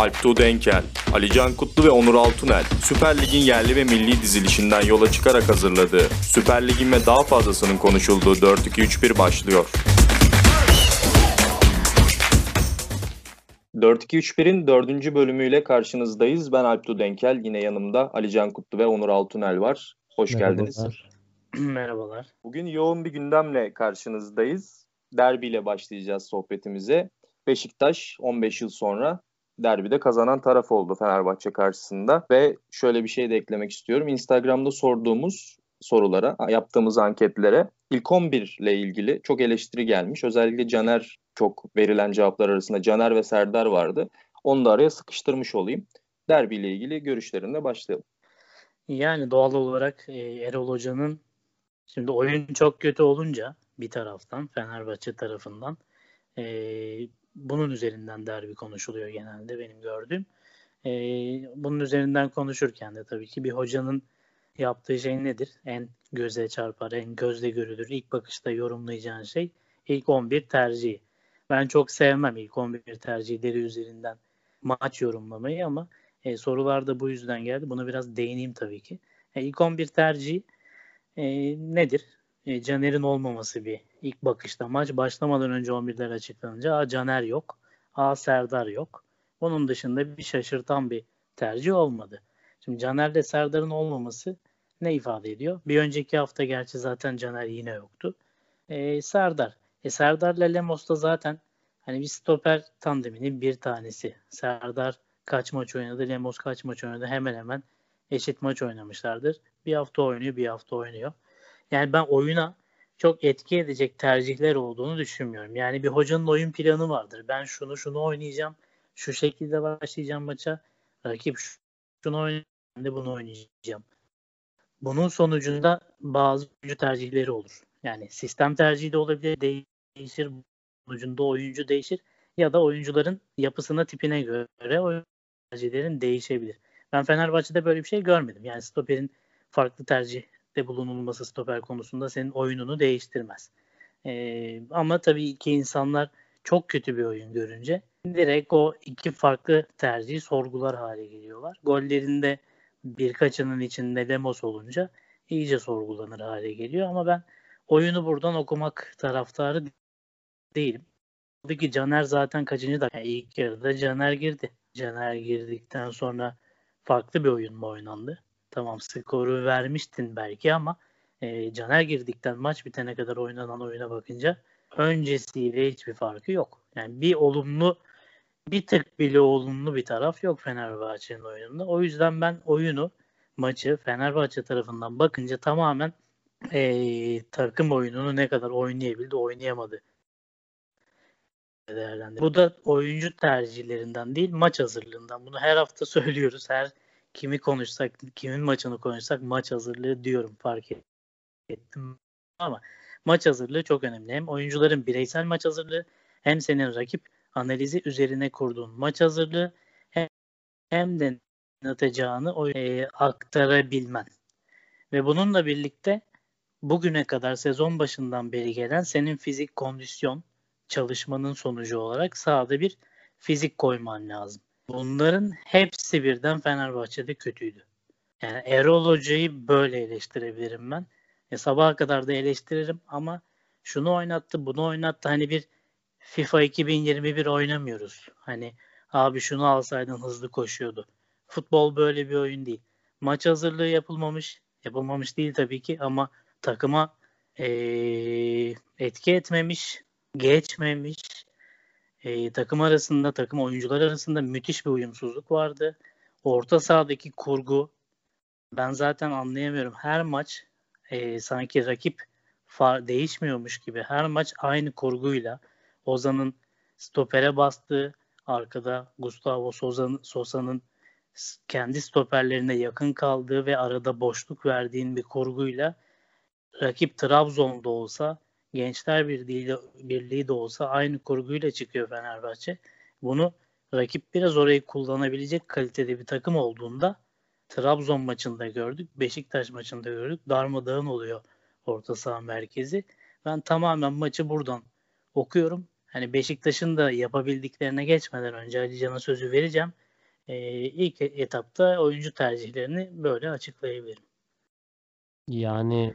Alp Tuğ Denkel, Alican Kutlu ve Onur Altunel, Süper Lig'in yerli ve milli dizilişinden yola çıkarak hazırladığı, Süper Lig'in ve daha fazlasının konuşulduğu 4-2-3-1 başlıyor. 4-2-3-1'in dördüncü bölümüyle karşınızdayız. Ben Alp Tuğ Denkel, yine yanımda Alican Kutlu ve Onur Altunel var. Hoş Merhabalar. geldiniz. Merhabalar. Bugün yoğun bir gündemle karşınızdayız. Derbiyle başlayacağız sohbetimize. Beşiktaş 15 yıl sonra derbide kazanan taraf oldu Fenerbahçe karşısında. Ve şöyle bir şey de eklemek istiyorum. Instagram'da sorduğumuz sorulara, yaptığımız anketlere ilk 11 ile ilgili çok eleştiri gelmiş. Özellikle Caner çok verilen cevaplar arasında Caner ve Serdar vardı. Onu da araya sıkıştırmış olayım. Derbiyle ilgili görüşlerine başlayalım. Yani doğal olarak e, Erol Hoca'nın şimdi oyun çok kötü olunca bir taraftan Fenerbahçe tarafından e, bunun üzerinden derbi konuşuluyor genelde benim gördüğüm. E, bunun üzerinden konuşurken de tabii ki bir hocanın yaptığı şey nedir? En göze çarpar, en gözle görülür, ilk bakışta yorumlayacağın şey ilk 11 tercihi. Ben çok sevmem ilk 11 tercihleri üzerinden maç yorumlamayı ama e, sorular da bu yüzden geldi. Buna biraz değineyim tabii ki. E, ilk 11 tercihi e, nedir? E, Caner'in olmaması bir ilk bakışta. Maç başlamadan önce 11'ler açıklanınca A Caner yok, A Serdar yok. Bunun dışında bir şaşırtan bir tercih olmadı. Şimdi Caner'le Serdar'ın olmaması ne ifade ediyor? Bir önceki hafta gerçi zaten Caner yine yoktu. E, Serdar. E, Serdar'la Lemos da zaten hani bir stoper tandeminin bir tanesi. Serdar kaç maç oynadı, Lemos kaç maç oynadı hemen hemen eşit maç oynamışlardır. Bir hafta oynuyor, bir hafta oynuyor. Yani ben oyuna çok etki edecek tercihler olduğunu düşünmüyorum. Yani bir hocanın oyun planı vardır. Ben şunu şunu oynayacağım, şu şekilde başlayacağım maça. Rakip şunu oynayacağım, de bunu oynayacağım. Bunun sonucunda bazı oyuncu tercihleri olur. Yani sistem tercihi de olabilir, değişir. Sonucunda oyuncu değişir. Ya da oyuncuların yapısına, tipine göre oyun tercihlerin değişebilir. Ben Fenerbahçe'de böyle bir şey görmedim. Yani stoperin farklı tercihte bulunulması stoper konusunda senin oyununu değiştirmez. Ee, ama tabii ki insanlar çok kötü bir oyun görünce direkt o iki farklı tercihi sorgular hale geliyorlar. Gollerinde birkaçının içinde Lemos olunca iyice sorgulanır hale geliyor ama ben oyunu buradan okumak taraftarı değilim. Buradaki Caner zaten kaçıncı dakika? Yani ilk yarıda Caner girdi. Caner girdikten sonra farklı bir oyun mu oynandı? Tamam skoru vermiştin belki ama e, Caner girdikten maç bitene kadar oynanan oyuna bakınca öncesiyle hiçbir farkı yok. Yani bir olumlu bir tık bile olumlu bir taraf yok Fenerbahçe'nin oyununda. O yüzden ben oyunu maçı Fenerbahçe tarafından bakınca tamamen e, takım oyununu ne kadar oynayabildi oynayamadı değerlendir. Bu da oyuncu tercihlerinden değil maç hazırlığından. Bunu her hafta söylüyoruz. Her kimi konuşsak, kimin maçını konuşsak maç hazırlığı diyorum fark ettim. Ama maç hazırlığı çok önemli. Hem oyuncuların bireysel maç hazırlığı hem senin rakip analizi üzerine kurduğun maç hazırlığı hem, hem de atacağını e, aktarabilmen. Ve bununla birlikte bugüne kadar sezon başından beri gelen senin fizik kondisyon çalışmanın sonucu olarak sahada bir fizik koyman lazım. Bunların hepsi birden Fenerbahçe'de kötüydü. Yani Erol Hoca'yı böyle eleştirebilirim ben. E, sabaha kadar da eleştiririm ama şunu oynattı, bunu oynattı. Hani bir FIFA 2021 oynamıyoruz. Hani abi şunu alsaydın hızlı koşuyordu. Futbol böyle bir oyun değil. Maç hazırlığı yapılmamış. Yapılmamış değil tabii ki ama takıma ee, etki etmemiş geçmemiş. E, takım arasında, takım oyuncular arasında müthiş bir uyumsuzluk vardı. Orta sahadaki kurgu ben zaten anlayamıyorum. Her maç e, sanki rakip far, değişmiyormuş gibi. Her maç aynı kurguyla Ozan'ın stopere bastığı, arkada Gustavo Sosa'nın Sosa'nın kendi stoperlerine yakın kaldığı ve arada boşluk verdiğin bir kurguyla rakip Trabzon'da olsa Gençler Birliği, Birliği de olsa aynı kurguyla çıkıyor Fenerbahçe. Bunu rakip biraz orayı kullanabilecek kalitede bir takım olduğunda Trabzon maçında gördük, Beşiktaş maçında gördük. Darmadağın oluyor orta saha merkezi. Ben tamamen maçı buradan okuyorum. Hani Beşiktaş'ın da yapabildiklerine geçmeden önce Ali Can'a sözü vereceğim. e, ilk etapta oyuncu tercihlerini böyle açıklayabilirim. Yani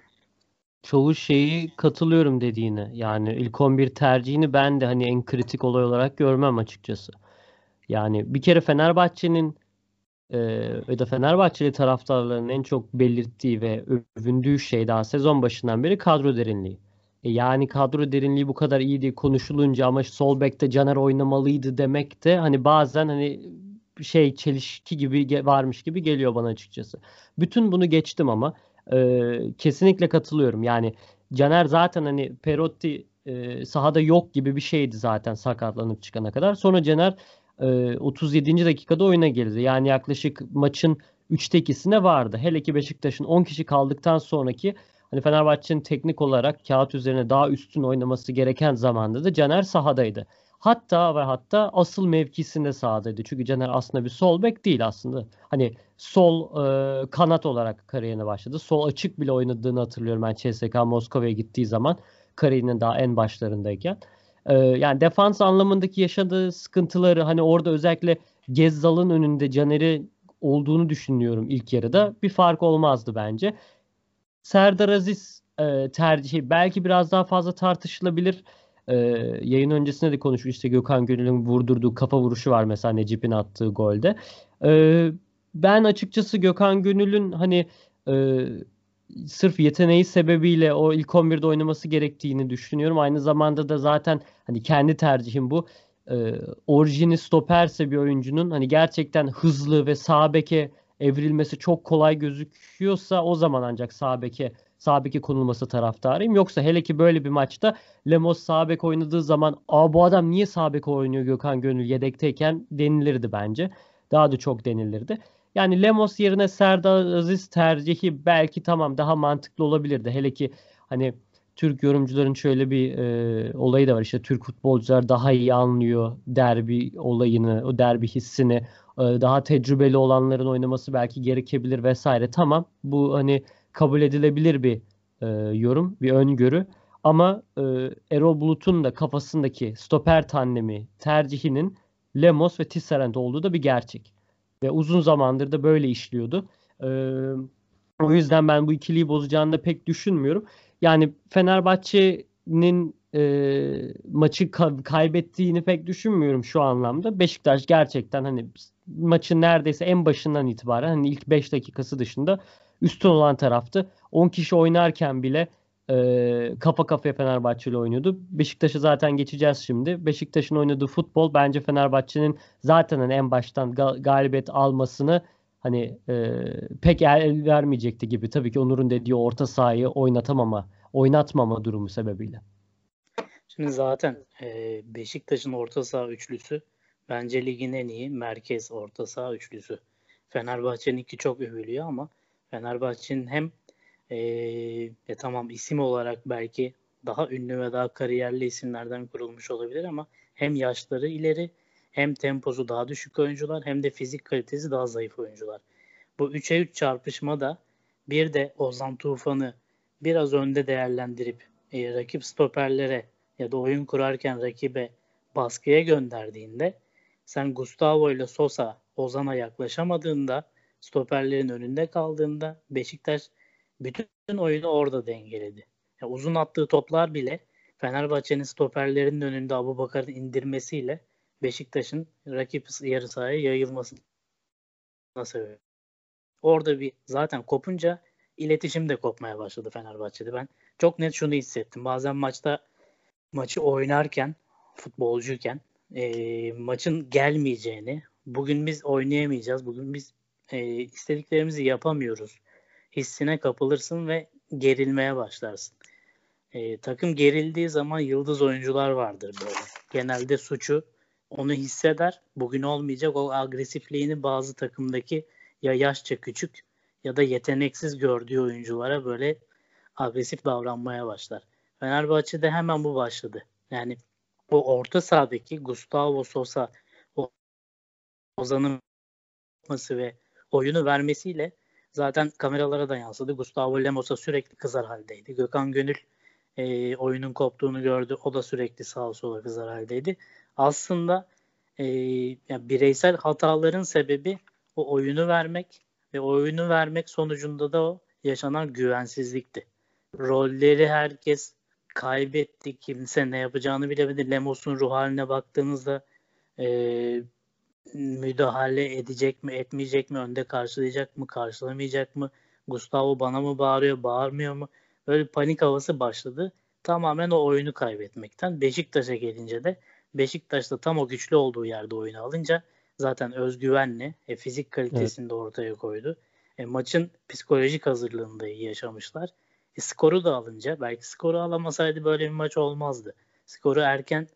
çoğu şeyi katılıyorum dediğine. Yani ilk 11 tercihini ben de hani en kritik olay olarak görmem açıkçası. Yani bir kere Fenerbahçe'nin e, de Fenerbahçeli taraftarların en çok belirttiği ve övündüğü şey daha sezon başından beri kadro derinliği. E, yani kadro derinliği bu kadar iyi diye konuşulunca ama sol bekte Caner oynamalıydı demek de hani bazen hani şey çelişki gibi varmış gibi geliyor bana açıkçası. Bütün bunu geçtim ama e, kesinlikle katılıyorum. Yani Caner zaten hani Perotti e, sahada yok gibi bir şeydi zaten sakatlanıp çıkana kadar. Sonra Caner e, 37. dakikada oyuna girdi. Yani yaklaşık maçın 3'te 2'sine vardı. Hele ki Beşiktaş'ın 10 kişi kaldıktan sonraki hani Fenerbahçe'nin teknik olarak kağıt üzerine daha üstün oynaması gereken zamanda da Caner sahadaydı. Hatta ve hatta asıl mevkisinde sahadaydı. Çünkü Caner aslında bir sol bek değil aslında. Hani sol e, kanat olarak kariyerine başladı. Sol açık bile oynadığını hatırlıyorum ben CSK Moskova'ya gittiği zaman kariyerinin daha en başlarındayken. E, yani defans anlamındaki yaşadığı sıkıntıları hani orada özellikle Gezzal'ın önünde Caner'i olduğunu düşünüyorum ilk yarıda. Bir fark olmazdı bence. Serdar Aziz e, tercihi belki biraz daha fazla tartışılabilir. E, yayın öncesinde de konuşmuş işte Gökhan Gönül'ün vurdurduğu kafa vuruşu var mesela Necip'in attığı golde. E, ben açıkçası Gökhan Gönül'ün hani e, sırf yeteneği sebebiyle o ilk 11'de oynaması gerektiğini düşünüyorum. Aynı zamanda da zaten hani kendi tercihim bu. E, orijini stoperse bir oyuncunun hani gerçekten hızlı ve sağ beke evrilmesi çok kolay gözüküyorsa o zaman ancak sağ beke sağ beke konulması taraftarıyım. Yoksa hele ki böyle bir maçta Lemos sağ bek oynadığı zaman Aa, bu adam niye sağ bek oynuyor Gökhan Gönül yedekteyken denilirdi bence. Daha da çok denilirdi. Yani Lemos yerine Serdar Aziz tercihi belki tamam daha mantıklı olabilirdi. Hele ki hani Türk yorumcuların şöyle bir e, olayı da var. İşte Türk futbolcular daha iyi anlıyor derbi olayını, o derbi hissini. E, daha tecrübeli olanların oynaması belki gerekebilir vesaire. Tamam bu hani kabul edilebilir bir e, yorum, bir öngörü. Ama e, Erol Bulut'un da kafasındaki stoper tandemi tercihinin Lemos ve Tisserand olduğu da bir gerçek. Ve uzun zamandır da böyle işliyordu. E, o yüzden ben bu ikiliyi bozacağını da pek düşünmüyorum. Yani Fenerbahçe'nin e, maçı ka- kaybettiğini pek düşünmüyorum şu anlamda. Beşiktaş gerçekten hani maçın neredeyse en başından itibaren hani ilk 5 dakikası dışında üstün olan taraftı. 10 kişi oynarken bile e, kafa kafaya Fenerbahçe ile oynuyordu. Beşiktaş'a zaten geçeceğiz şimdi. Beşiktaş'ın oynadığı futbol bence Fenerbahçe'nin zaten hani en baştan gal- galibiyet almasını hani e, pek el vermeyecekti gibi. Tabii ki Onur'un dediği orta sahayı oynatamama, oynatmama durumu sebebiyle. Şimdi zaten e, Beşiktaş'ın orta saha üçlüsü bence ligin en iyi merkez orta saha üçlüsü. Fenerbahçe'nin iki çok övülüyor ama Fenerbahçe'nin hem e, e, tamam isim olarak belki daha ünlü ve daha kariyerli isimlerden kurulmuş olabilir ama hem yaşları ileri hem temposu daha düşük oyuncular hem de fizik kalitesi daha zayıf oyuncular. Bu 3'e 3 çarpışmada bir de Ozan Tufan'ı biraz önde değerlendirip e, rakip stoperlere ya da oyun kurarken rakibe baskıya gönderdiğinde sen Gustavo ile Sosa Ozan'a yaklaşamadığında stoperlerin önünde kaldığında Beşiktaş bütün oyunu orada dengeledi. Yani uzun attığı toplar bile Fenerbahçe'nin stoperlerinin önünde Abu Bakar'ın indirmesiyle Beşiktaş'ın rakip yarı sahaya yayılmasına sebep. Orada bir zaten kopunca iletişim de kopmaya başladı Fenerbahçe'de. Ben çok net şunu hissettim. Bazen maçta maçı oynarken, futbolcuyken e, maçın gelmeyeceğini, bugün biz oynayamayacağız, bugün biz e, istediklerimizi yapamıyoruz hissine kapılırsın ve gerilmeye başlarsın. E, takım gerildiği zaman yıldız oyuncular vardır böyle. Genelde suçu onu hisseder. Bugün olmayacak o agresifliğini bazı takımdaki ya yaşça küçük ya da yeteneksiz gördüğü oyunculara böyle agresif davranmaya başlar. Fenerbahçe'de hemen bu başladı. Yani o orta sahadaki Gustavo Sosa Ozan'ın ve oyunu vermesiyle zaten kameralara da yansıdı. Gustavo Lemos'a sürekli kızar haldeydi. Gökhan Gönül e, oyunun koptuğunu gördü. O da sürekli sağa sola kızar haldeydi. Aslında e, yani bireysel hataların sebebi o oyunu vermek ve oyunu vermek sonucunda da o yaşanan güvensizlikti. Rolleri herkes kaybetti. Kimse ne yapacağını bilemedi. Lemos'un ruh haline baktığınızda e, müdahale edecek mi, etmeyecek mi, önde karşılayacak mı, karşılamayacak mı, Gustavo bana mı bağırıyor, bağırmıyor mu? Böyle panik havası başladı. Tamamen o oyunu kaybetmekten. Beşiktaş'a gelince de Beşiktaş'ta tam o güçlü olduğu yerde oyunu alınca zaten özgüvenli, e, fizik kalitesini evet. de ortaya koydu. E, maçın psikolojik hazırlığını da iyi yaşamışlar. E, skoru da alınca belki skoru alamasaydı böyle bir maç olmazdı. Skoru erken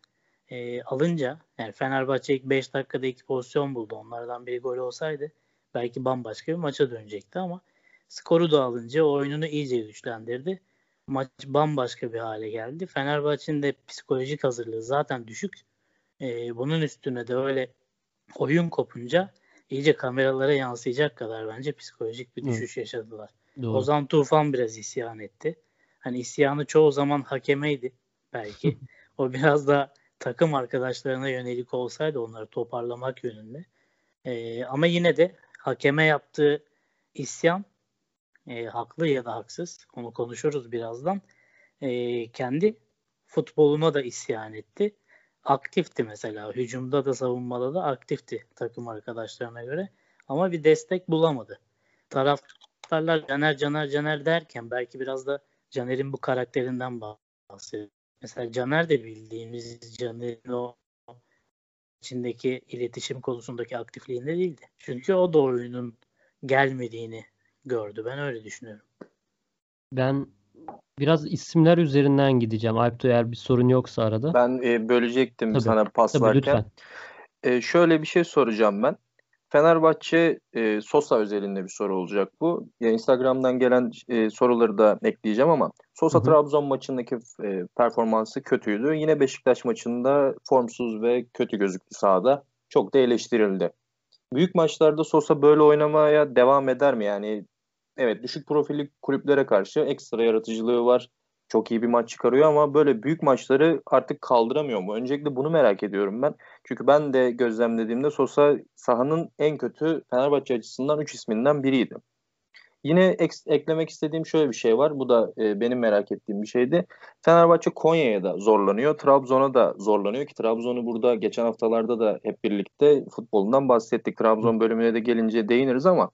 e, alınca yani Fenerbahçe ilk 5 dakikada iki pozisyon buldu. Onlardan biri gol olsaydı belki bambaşka bir maça dönecekti ama skoru da alınca oyununu iyice güçlendirdi. Maç bambaşka bir hale geldi. Fenerbahçe'nin de psikolojik hazırlığı zaten düşük. E, bunun üstüne de öyle oyun kopunca iyice kameralara yansıyacak kadar bence psikolojik bir düşüş Hı. yaşadılar. Doğru. Ozan Tufan biraz isyan etti. Hani isyanı çoğu zaman hakemeydi belki. o biraz da takım arkadaşlarına yönelik olsaydı onları toparlamak yönünde. E, ama yine de hakeme yaptığı isyan e, haklı ya da haksız onu konuşuruz birazdan. E, kendi futboluna da isyan etti. Aktifti mesela. Hücumda da savunmada da aktifti takım arkadaşlarına göre. Ama bir destek bulamadı. Taraftarlar Caner Caner Caner derken belki biraz da Caner'in bu karakterinden bahsediyor. Mesela Caner de bildiğimiz Caner'in o içindeki iletişim konusundaki aktifliğinde değildi. Çünkü o da oyunun gelmediğini gördü. Ben öyle düşünüyorum. Ben biraz isimler üzerinden gideceğim. Alpto eğer bir sorun yoksa arada. Ben e, bölecektim Tabii. sana paslarken. Tabii, lütfen. E, şöyle bir şey soracağım ben. Fenerbahçe e, Sosa özelinde bir soru olacak bu. Ya Instagram'dan gelen e, soruları da ekleyeceğim ama Sosa. Trabzon maçındaki e, performansı kötüydü. Yine Beşiktaş maçında formsuz ve kötü gözüktü sahada. Çok da eleştirildi. Büyük maçlarda Sosa böyle oynamaya devam eder mi? Yani evet düşük profilli kulüplere karşı ekstra yaratıcılığı var. Çok iyi bir maç çıkarıyor ama böyle büyük maçları artık kaldıramıyor mu? Öncelikle bunu merak ediyorum ben. Çünkü ben de gözlemlediğimde Sosa sahanın en kötü Fenerbahçe açısından 3 isminden biriydi. Yine ek- eklemek istediğim şöyle bir şey var. Bu da e, benim merak ettiğim bir şeydi. Fenerbahçe Konya'ya da zorlanıyor. Trabzon'a da zorlanıyor ki Trabzon'u burada geçen haftalarda da hep birlikte futbolundan bahsettik. Trabzon bölümüne de gelince değiniriz ama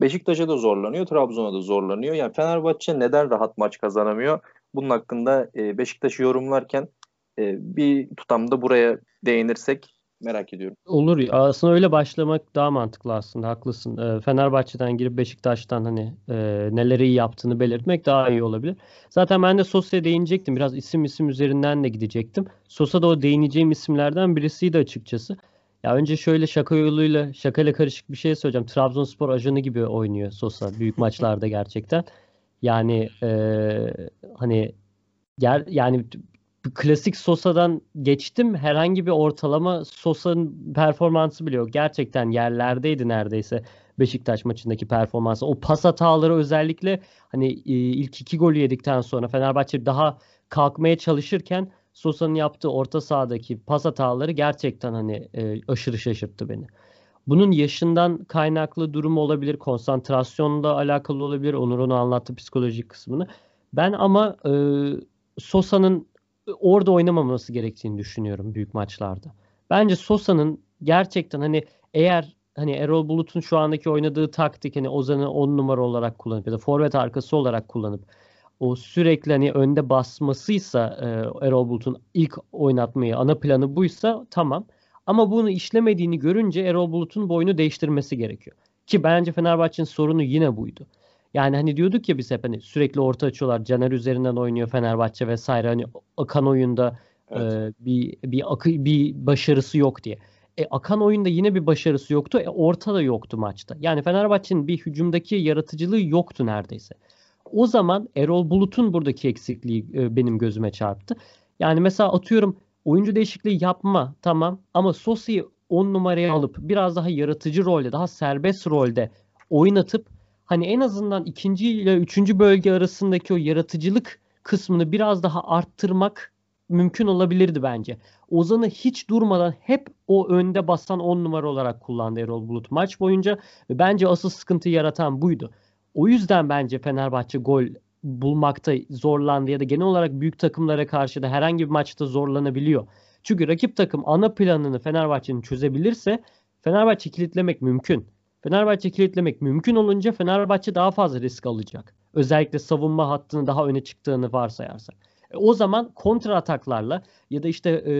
Beşiktaş'a da zorlanıyor, Trabzon'a da zorlanıyor. Yani Fenerbahçe neden rahat maç kazanamıyor? Bunun hakkında e, Beşiktaş'ı yorumlarken e, bir tutamda buraya değinirsek merak ediyorum. Olur. Aslında öyle başlamak daha mantıklı aslında. Haklısın. E, Fenerbahçe'den girip Beşiktaş'tan hani e, neleri iyi yaptığını belirtmek daha iyi olabilir. Zaten ben de Sosa'ya değinecektim. Biraz isim isim üzerinden de gidecektim. Sosa da o değineceğim isimlerden birisiydi açıkçası. Ya önce şöyle şaka yoluyla şakayla karışık bir şey söyleyeceğim. Trabzonspor ajanı gibi oynuyor Sosa büyük maçlarda gerçekten. Yani e, hani ger, yani klasik Sosa'dan geçtim. Herhangi bir ortalama Sosa'nın performansı bile yok. Gerçekten yerlerdeydi neredeyse Beşiktaş maçındaki performansı. O pas hataları özellikle hani ilk iki golü yedikten sonra Fenerbahçe daha kalkmaya çalışırken Sosa'nın yaptığı orta sahadaki pas hataları gerçekten hani aşırı şaşırttı beni. Bunun yaşından kaynaklı durum olabilir, konsantrasyonla alakalı olabilir. Onur onu anlattı psikolojik kısmını. Ben ama e, Sosa'nın orada oynamaması gerektiğini düşünüyorum büyük maçlarda. Bence Sosa'nın gerçekten hani eğer hani Erol Bulut'un şu andaki oynadığı taktik hani Ozan'ı 10 numara olarak kullanıp ya da forvet arkası olarak kullanıp o sürekli hani önde basmasıysa e, Erol Bulut'un ilk oynatmayı ana planı buysa tamam. Ama bunu işlemediğini görünce Erol Bulut'un boyunu değiştirmesi gerekiyor. Ki bence Fenerbahçe'nin sorunu yine buydu. Yani hani diyorduk ya biz hep hani sürekli orta açıyorlar. Caner üzerinden oynuyor Fenerbahçe vesaire. Hani akan oyunda evet. e, bir bir akı, bir başarısı yok diye. E, akan oyunda yine bir başarısı yoktu. E, orta da yoktu maçta. Yani Fenerbahçe'nin bir hücumdaki yaratıcılığı yoktu neredeyse. O zaman Erol Bulut'un buradaki eksikliği e, benim gözüme çarptı. Yani mesela atıyorum oyuncu değişikliği yapma tamam ama Sosi'yi 10 numaraya alıp biraz daha yaratıcı rolde, daha serbest rolde oynatıp hani en azından ikinci ile üçüncü bölge arasındaki o yaratıcılık kısmını biraz daha arttırmak mümkün olabilirdi bence. Ozan'ı hiç durmadan hep o önde basan 10 numara olarak kullandı Erol Bulut maç boyunca ve bence asıl sıkıntı yaratan buydu. O yüzden bence Fenerbahçe gol bulmakta zorlandı ya da genel olarak büyük takımlara karşı da herhangi bir maçta zorlanabiliyor. Çünkü rakip takım ana planını Fenerbahçe'nin çözebilirse Fenerbahçe kilitlemek mümkün. Fenerbahçe kilitlemek mümkün olunca Fenerbahçe daha fazla risk alacak. Özellikle savunma hattını daha öne çıktığını varsayarsak. E, o zaman kontra ataklarla ya da işte e,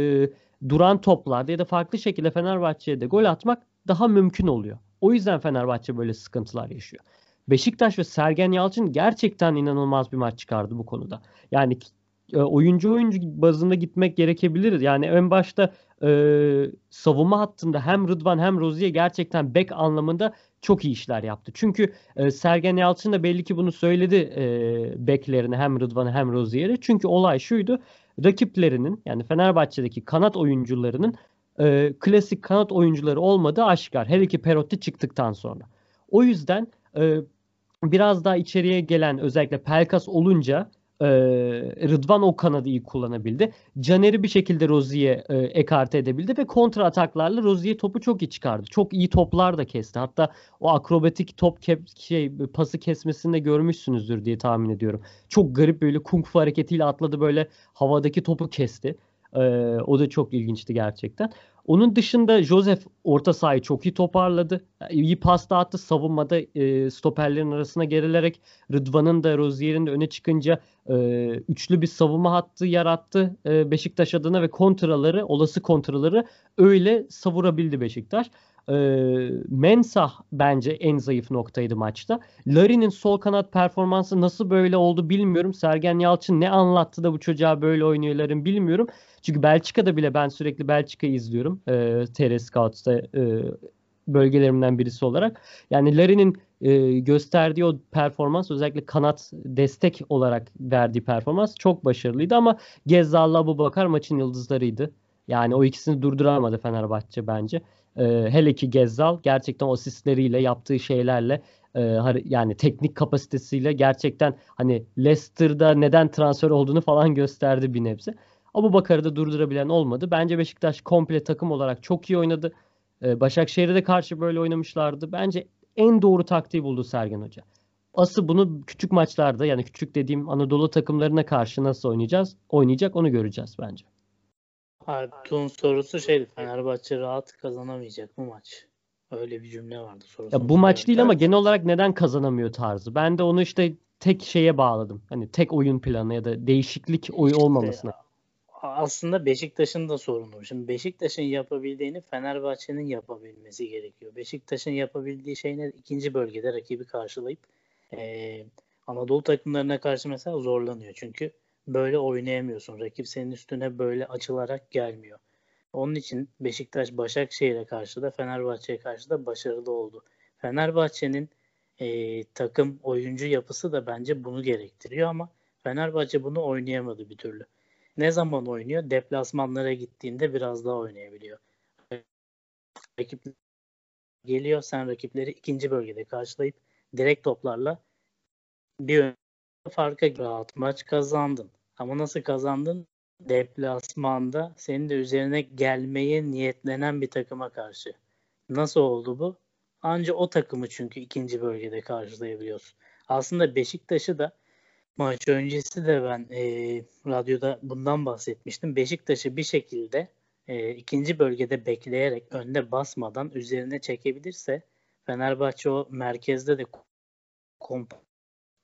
duran toplarda ya da farklı şekilde Fenerbahçe'ye de gol atmak daha mümkün oluyor. O yüzden Fenerbahçe böyle sıkıntılar yaşıyor. Beşiktaş ve Sergen Yalçın gerçekten inanılmaz bir maç çıkardı bu konuda. Yani e, oyuncu oyuncu bazında gitmek gerekebilir. Yani en başta e, savunma hattında hem Rıdvan hem Rozier gerçekten bek anlamında çok iyi işler yaptı. Çünkü e, Sergen Yalçın da belli ki bunu söyledi e, beklerine hem Rıdvan'a hem Rozier'e. Çünkü olay şuydu. Rakiplerinin yani Fenerbahçe'deki kanat oyuncularının e, klasik kanat oyuncuları olmadığı aşikar. Her iki Perotti çıktıktan sonra. O yüzden e, biraz daha içeriye gelen özellikle Pelkas olunca e, Rıdvan o kanadı iyi kullanabildi. Caner'i bir şekilde Rozi'ye e, ekarte edebildi ve kontra ataklarla Rozi'ye topu çok iyi çıkardı. Çok iyi toplar da kesti. Hatta o akrobatik top ke- şey pası kesmesini de görmüşsünüzdür diye tahmin ediyorum. Çok garip böyle kung fu hareketiyle atladı böyle havadaki topu kesti. E, o da çok ilginçti gerçekten. Onun dışında Joseph orta sahayı çok iyi toparladı. İyi pas dağıttı. Savunmada e, stoperlerin arasına gerilerek Rıdvan'ın da Rozier'in de öne çıkınca e, üçlü bir savunma hattı yarattı e, Beşiktaş adına ve kontraları, olası kontraları öyle savurabildi Beşiktaş. E, Mensah bence en zayıf noktaydı maçta. Larin'in sol kanat performansı nasıl böyle oldu bilmiyorum. Sergen Yalçın ne anlattı da bu çocuğa böyle oynuyor Larin bilmiyorum. Çünkü Belçika'da bile ben sürekli Belçika'yı izliyorum. E, TR Scouts'ta e, bölgelerimden birisi olarak. Yani Larin'in e, gösterdiği o performans özellikle kanat destek olarak verdiği performans çok başarılıydı ama Gezzal'la Bakar maçın yıldızlarıydı. Yani o ikisini durduramadı Fenerbahçe bence. E, hele ki Gezzal gerçekten asistleriyle yaptığı şeylerle e, yani teknik kapasitesiyle gerçekten hani Leicester'da neden transfer olduğunu falan gösterdi bir nebze. Abu Bakar'ı da durdurabilen olmadı. Bence Beşiktaş komple takım olarak çok iyi oynadı. Ee, Başakşehir'e de karşı böyle oynamışlardı. Bence en doğru taktiği buldu Sergen Hoca. Asıl bunu küçük maçlarda yani küçük dediğim Anadolu takımlarına karşı nasıl oynayacağız? Oynayacak onu göreceğiz bence. Artun sorusu şeydi Fenerbahçe rahat kazanamayacak mı maç? Öyle bir cümle vardı sorusu. Ya bu maç değil ama genel olarak neden kazanamıyor tarzı. Ben de onu işte tek şeye bağladım. Hani tek oyun planı ya da değişiklik oyu olmamasına. İşte aslında Beşiktaş'ın da sorunu. Şimdi Beşiktaş'ın yapabildiğini Fenerbahçe'nin yapabilmesi gerekiyor. Beşiktaş'ın yapabildiği şey ne? İkinci bölgede rakibi karşılayıp e, Anadolu takımlarına karşı mesela zorlanıyor. Çünkü böyle oynayamıyorsun. Rakip senin üstüne böyle açılarak gelmiyor. Onun için Beşiktaş Başakşehir'e karşı da Fenerbahçe'ye karşı da başarılı oldu. Fenerbahçe'nin e, takım oyuncu yapısı da bence bunu gerektiriyor ama Fenerbahçe bunu oynayamadı bir türlü. Ne zaman oynuyor? Deplasmanlara gittiğinde biraz daha oynayabiliyor. Rakip geliyor sen rakipleri ikinci bölgede karşılayıp direkt toplarla bir farka rahat maç kazandın. Ama nasıl kazandın? Deplasmanda senin de üzerine gelmeye niyetlenen bir takıma karşı. Nasıl oldu bu? Anca o takımı çünkü ikinci bölgede karşılayabiliyorsun. Aslında Beşiktaş'ı da Maç öncesi de ben e, radyoda bundan bahsetmiştim. Beşiktaş'ı bir şekilde e, ikinci bölgede bekleyerek önde basmadan üzerine çekebilirse Fenerbahçe o merkezde de komp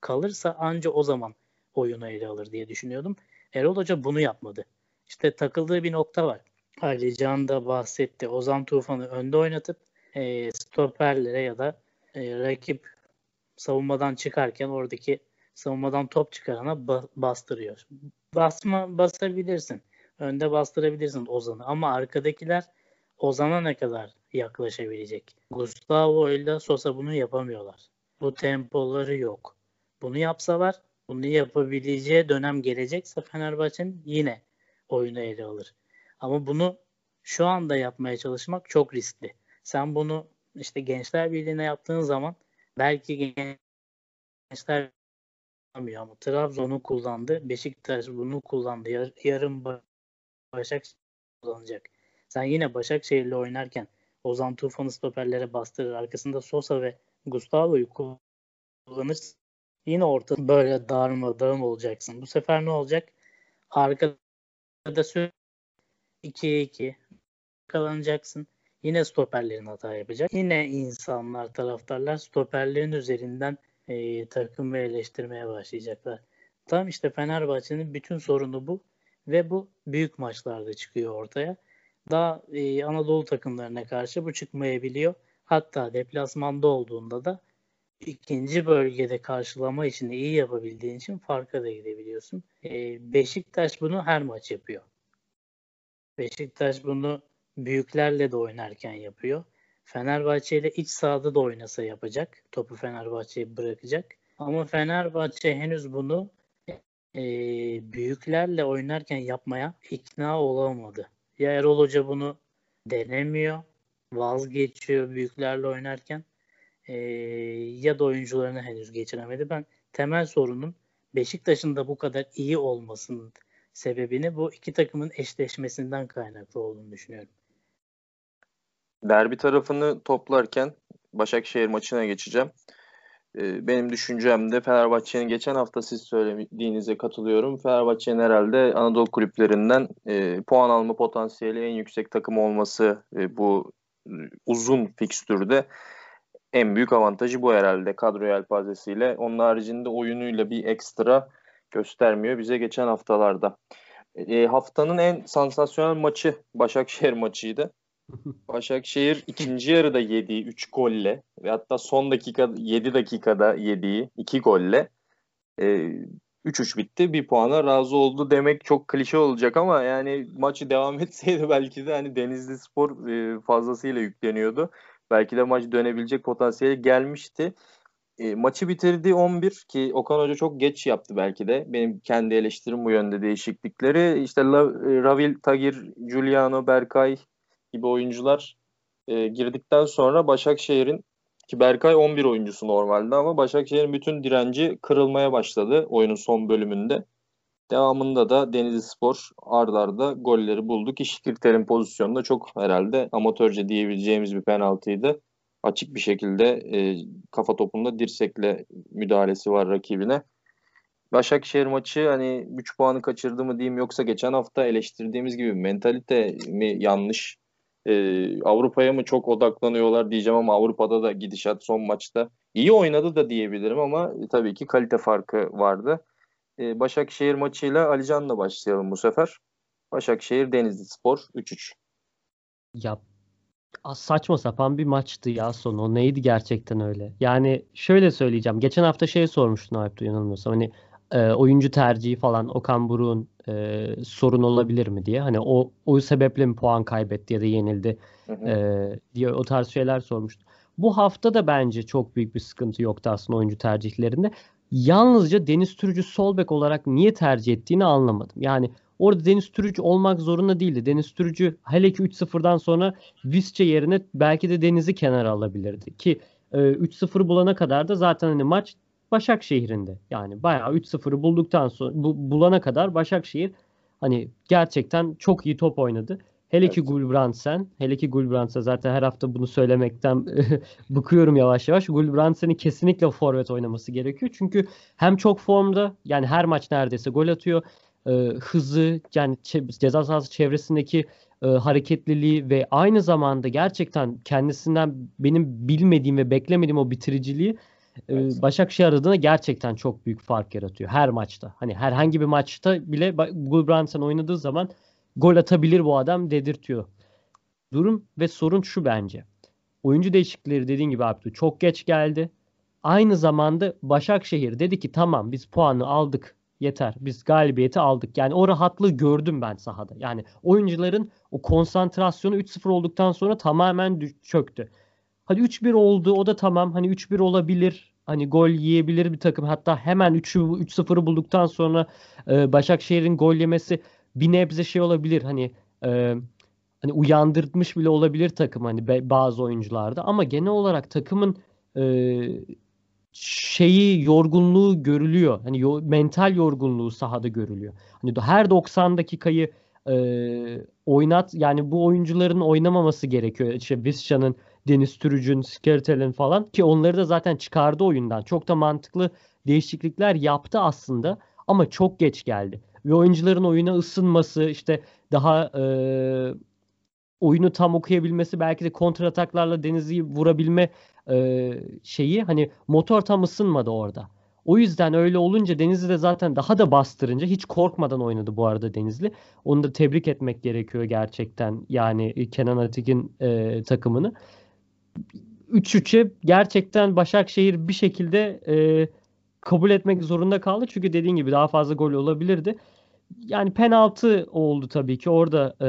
kalırsa anca o zaman oyunu ele alır diye düşünüyordum. Erol Hoca bunu yapmadı. İşte takıldığı bir nokta var. Ali Can da bahsetti. Ozan Tufan'ı önde oynatıp e, stoperlere ya da e, rakip savunmadan çıkarken oradaki savunmadan top çıkarana ba- bastırıyor. Basma basabilirsin. Önde bastırabilirsin Ozan'ı ama arkadakiler Ozan'a ne kadar yaklaşabilecek? Gustavo ile Sosa bunu yapamıyorlar. Bu tempoları yok. Bunu yapsalar bunu yapabileceği dönem gelecekse Fenerbahçe'nin yine oyunu ele alır. Ama bunu şu anda yapmaya çalışmak çok riskli. Sen bunu işte Gençler Birliği'ne yaptığın zaman belki Gençler kullanmıyor ama Trabzon'u kullandı. Beşiktaş bunu kullandı. Yar, yarın Başakşehir kullanacak. Sen yine Başakşehir'le oynarken Ozan Tufan'ı stoperlere bastırır. Arkasında Sosa ve Gustavo'yu kullanırsın. Yine orta böyle darma dağım olacaksın. Bu sefer ne olacak? Arkada sürekli 2'ye 2 kalanacaksın. Yine stoperlerin hata yapacak. Yine insanlar, taraftarlar stoperlerin üzerinden e, takımı eleştirmeye başlayacaklar. Tam işte Fenerbahçe'nin bütün sorunu bu ve bu büyük maçlarda çıkıyor ortaya. Daha e, Anadolu takımlarına karşı bu çıkmayabiliyor. Hatta deplasmanda olduğunda da ikinci bölgede karşılama için iyi yapabildiğin için farka da gidebiliyorsun. E, Beşiktaş bunu her maç yapıyor. Beşiktaş bunu büyüklerle de oynarken yapıyor. Fenerbahçe ile iç sahada da oynasa yapacak. Topu Fenerbahçe'ye bırakacak. Ama Fenerbahçe henüz bunu e, büyüklerle oynarken yapmaya ikna olamadı. Ya Erol Hoca bunu denemiyor, vazgeçiyor büyüklerle oynarken e, ya da oyuncularını henüz geçiremedi. Ben temel sorunun Beşiktaş'ın da bu kadar iyi olmasının sebebini bu iki takımın eşleşmesinden kaynaklı olduğunu düşünüyorum. Derbi tarafını toplarken Başakşehir maçına geçeceğim. Ee, benim düşüncemde Fenerbahçe'nin geçen hafta siz söylediğinize katılıyorum. Fenerbahçe'nin herhalde Anadolu kulüplerinden e, puan alma potansiyeli en yüksek takım olması e, bu e, uzun fikstürde en büyük avantajı bu herhalde kadro yelpazesiyle. Onun haricinde oyunuyla bir ekstra göstermiyor bize geçen haftalarda. E, haftanın en sansasyonel maçı Başakşehir maçıydı. Başakşehir ikinci yarıda yediği 3 golle ve hatta son dakika 7 dakikada yediği 2 golle e, 3-3 bitti. Bir puana razı oldu demek çok klişe olacak ama yani maçı devam etseydi belki de hani Denizli Spor e, fazlasıyla yükleniyordu. Belki de maç dönebilecek potansiyeli gelmişti. E, maçı bitirdi 11 ki Okan Hoca çok geç yaptı belki de. Benim kendi eleştirim bu yönde değişiklikleri. İşte La, Ravil, Tagir, Giuliano, Berkay gibi oyuncular e, girdikten sonra Başakşehir'in ki Berkay 11 oyuncusu normalde ama Başakşehir'in bütün direnci kırılmaya başladı oyunun son bölümünde. Devamında da Denizli Spor ard arda golleri buldu ki Şikirter'in pozisyonunda çok herhalde amatörce diyebileceğimiz bir penaltıydı. Açık bir şekilde e, kafa topunda dirsekle müdahalesi var rakibine. Başakşehir maçı hani 3 puanı kaçırdı mı diyeyim yoksa geçen hafta eleştirdiğimiz gibi mentalite mi yanlış e, Avrupa'ya mı çok odaklanıyorlar diyeceğim ama Avrupa'da da gidişat son maçta iyi oynadı da diyebilirim ama tabii ki kalite farkı vardı. E, Başakşehir maçıyla Alican'la başlayalım bu sefer. Başakşehir Denizli Spor 3-3. Ya saçma sapan bir maçtı ya sonu. Neydi gerçekten öyle? Yani şöyle söyleyeceğim. Geçen hafta şey sormuştun Alp yanılmıyorsam. Hani e, oyuncu tercihi falan Okan Buruk'un e, sorun olabilir mi diye. Hani o o sebeple mi puan kaybetti ya da yenildi E, diye o tarz şeyler sormuştu. Bu hafta da bence çok büyük bir sıkıntı yoktu aslında oyuncu tercihlerinde. Yalnızca Deniz Türücü sol bek olarak niye tercih ettiğini anlamadım. Yani orada Deniz Türücü olmak zorunda değildi. Deniz Türücü hele ki 3-0'dan sonra Visca yerine belki de Deniz'i kenara alabilirdi. Ki e, 3-0 bulana kadar da zaten hani maç Başakşehir'inde. Yani bayağı 3-0'ı bulduktan sonra bu, bulana kadar Başakşehir hani gerçekten çok iyi top oynadı. Hele evet. ki Gulbrandsen, hele ki Gulbrandsen zaten her hafta bunu söylemekten bıkıyorum yavaş yavaş. Gulbrandsen'in kesinlikle forvet oynaması gerekiyor. Çünkü hem çok formda yani her maç neredeyse gol atıyor. E, hızı yani ceza sahası çevresindeki e, hareketliliği ve aynı zamanda gerçekten kendisinden benim bilmediğim ve beklemediğim o bitiriciliği ee, evet. Başakşehir adına gerçekten çok büyük fark yaratıyor her maçta. Hani herhangi bir maçta bile Gulbrandsen oynadığı zaman gol atabilir bu adam dedirtiyor. Durum ve sorun şu bence. Oyuncu değişiklikleri dediğin gibi Abdü çok geç geldi. Aynı zamanda Başakşehir dedi ki tamam biz puanı aldık yeter. Biz galibiyeti aldık. Yani o rahatlığı gördüm ben sahada. Yani oyuncuların o konsantrasyonu 3-0 olduktan sonra tamamen çöktü. Hadi 3-1 oldu o da tamam. Hani 3-1 olabilir. Hani gol yiyebilir bir takım. Hatta hemen 3'ü 3-0'ı bulduktan sonra e, Başakşehir'in gol yemesi bir nebze şey olabilir. Hani e, hani uyandırmış bile olabilir takım hani bazı oyuncularda ama genel olarak takımın e, şeyi yorgunluğu görülüyor. Hani yo, mental yorgunluğu sahada görülüyor. Hani her 90 dakikayı e, oynat yani bu oyuncuların oynamaması gerekiyor. İşte Visca'nın, Deniz Türüc'ün, Skertel'in falan ki onları da zaten çıkardı oyundan. Çok da mantıklı değişiklikler yaptı aslında ama çok geç geldi. Ve oyuncuların oyuna ısınması işte daha e, oyunu tam okuyabilmesi belki de kontrataklarla Deniz'i vurabilme e, şeyi hani motor tam ısınmadı orada. O yüzden öyle olunca Denizli de zaten daha da bastırınca hiç korkmadan oynadı bu arada Denizli. Onu da tebrik etmek gerekiyor gerçekten yani Kenan Atik'in e, takımını. 3-3'e gerçekten Başakşehir bir şekilde e, kabul etmek zorunda kaldı. Çünkü dediğin gibi daha fazla gol olabilirdi. Yani penaltı oldu tabii ki. Orada e,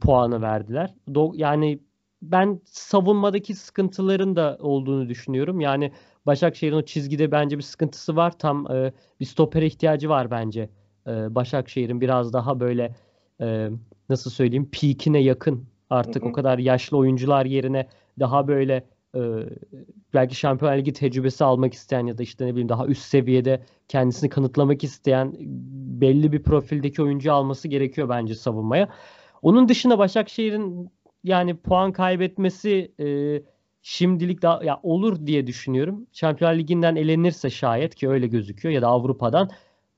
puanı verdiler. Do yani ben savunmadaki sıkıntıların da olduğunu düşünüyorum. Yani Başakşehir'in o çizgide bence bir sıkıntısı var. Tam e, bir stopere ihtiyacı var bence. E, Başakşehir'in biraz daha böyle e, nasıl söyleyeyim peak'ine yakın artık hı hı. o kadar yaşlı oyuncular yerine daha böyle e, belki Şampiyonlar Ligi tecrübesi almak isteyen ya da işte ne bileyim daha üst seviyede kendisini kanıtlamak isteyen belli bir profildeki oyuncu alması gerekiyor bence savunmaya. Onun dışında Başakşehir'in yani puan kaybetmesi e, şimdilik daha ya olur diye düşünüyorum. Şampiyonlar Ligi'nden elenirse şayet ki öyle gözüküyor ya da Avrupa'dan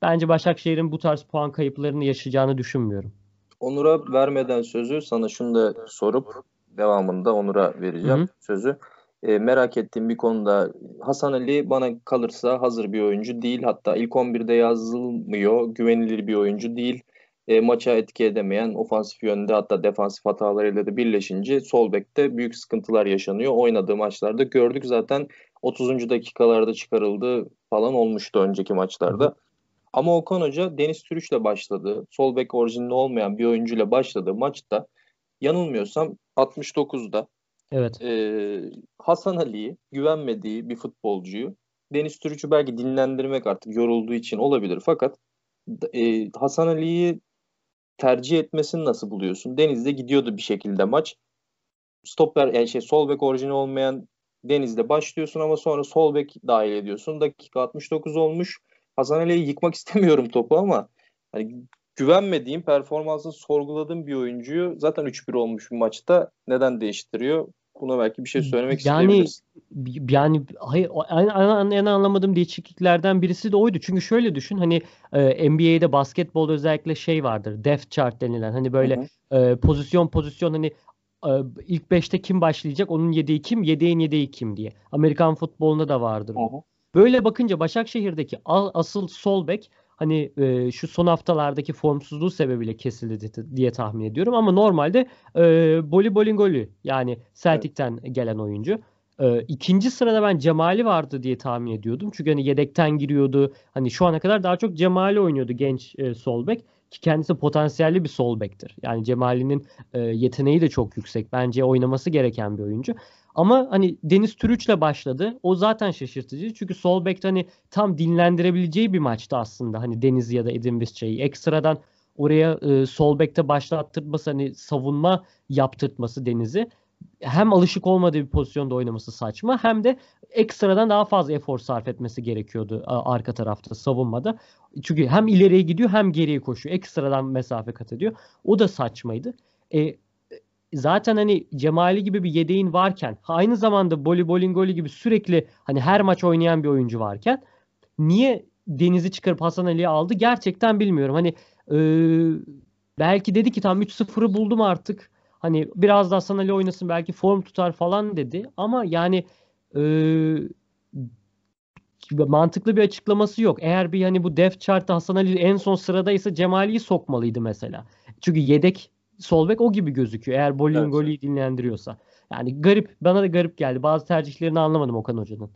bence Başakşehir'in bu tarz puan kayıplarını yaşayacağını düşünmüyorum. Onur'a vermeden sözü sana şunu da sorup devamında Onur'a vereceğim Hı-hı. sözü. E, merak ettiğim bir konuda Hasan Ali bana kalırsa hazır bir oyuncu değil. Hatta ilk 11'de yazılmıyor. Güvenilir bir oyuncu değil e, maça etki edemeyen ofansif yönde hatta defansif hatalarıyla da birleşince sol bekte büyük sıkıntılar yaşanıyor. Oynadığı maçlarda gördük zaten 30. dakikalarda çıkarıldı falan olmuştu önceki maçlarda. Ama Okan Hoca Deniz Türüş'le başladı. Sol bek orijinli olmayan bir oyuncuyla başladı maçta yanılmıyorsam 69'da evet. e, Hasan Ali'yi güvenmediği bir futbolcuyu Deniz Türüç'ü belki dinlendirmek artık yorulduğu için olabilir fakat e, Hasan Ali'yi tercih etmesini nasıl buluyorsun? Deniz'de gidiyordu bir şekilde maç. Stopper yani şey sol bek orijini olmayan Deniz'de başlıyorsun ama sonra sol bek dahil ediyorsun. Dakika 69 olmuş. Hasan Ali'yi yıkmak istemiyorum topu ama hani güvenmediğim, performansını sorguladığım bir oyuncuyu zaten 3-1 olmuş bir maçta neden değiştiriyor? Buna belki bir şey söylemek yani, isteyebiliriz. Yani hayır en, en anlamadığım değişikliklerden birisi de oydu. Çünkü şöyle düşün hani e, NBA'de basketbolda özellikle şey vardır. Depth chart denilen hani böyle e, pozisyon pozisyon hani e, ilk 5'te kim başlayacak onun yedeği kim yedeğin yedeği kim diye. Amerikan futbolunda da vardır. Hı hı. Böyle bakınca Başakşehir'deki asıl sol bek hani e, şu son haftalardaki formsuzluğu sebebiyle kesildi diye tahmin ediyorum. Ama normalde e, Boli Bolingoli yani Celtic'ten evet. gelen oyuncu. E, ikinci sırada ben Cemali vardı diye tahmin ediyordum. Çünkü hani yedekten giriyordu. Hani şu ana kadar daha çok Cemali oynuyordu genç e, sol bek ki kendisi potansiyelli bir sol bektir. Yani Cemali'nin e, yeteneği de çok yüksek. Bence oynaması gereken bir oyuncu. Ama hani Deniz Türüç'le başladı. O zaten şaşırtıcı. Çünkü sol bekte hani tam dinlendirebileceği bir maçtı aslında. Hani Deniz ya da Edin Visca'yı. Ekstradan oraya e, sol bekte başlattırması hani savunma yaptırtması Deniz'i hem alışık olmadığı bir pozisyonda oynaması saçma hem de ekstradan daha fazla efor sarf etmesi gerekiyordu arka tarafta savunmada. Çünkü hem ileriye gidiyor hem geriye koşuyor. Ekstradan mesafe kat ediyor. O da saçmaydı. E, zaten hani Cemali gibi bir yedeğin varken aynı zamanda Boli Bolingoli gibi sürekli hani her maç oynayan bir oyuncu varken niye Deniz'i çıkarıp Hasan Ali'yi aldı gerçekten bilmiyorum. Hani e, belki dedi ki tam 3-0'ı buldum artık. Hani biraz da Hasan Ali oynasın belki form tutar falan dedi. Ama yani e, mantıklı bir açıklaması yok. Eğer bir hani bu depth chart'ta Hasan Ali en son sıradaysa Cemali'yi sokmalıydı mesela. Çünkü yedek sol bek o gibi gözüküyor. Eğer Bolingoli'yi evet. dinlendiriyorsa. Yani garip. Bana da garip geldi. Bazı tercihlerini anlamadım Okan Hoca'nın.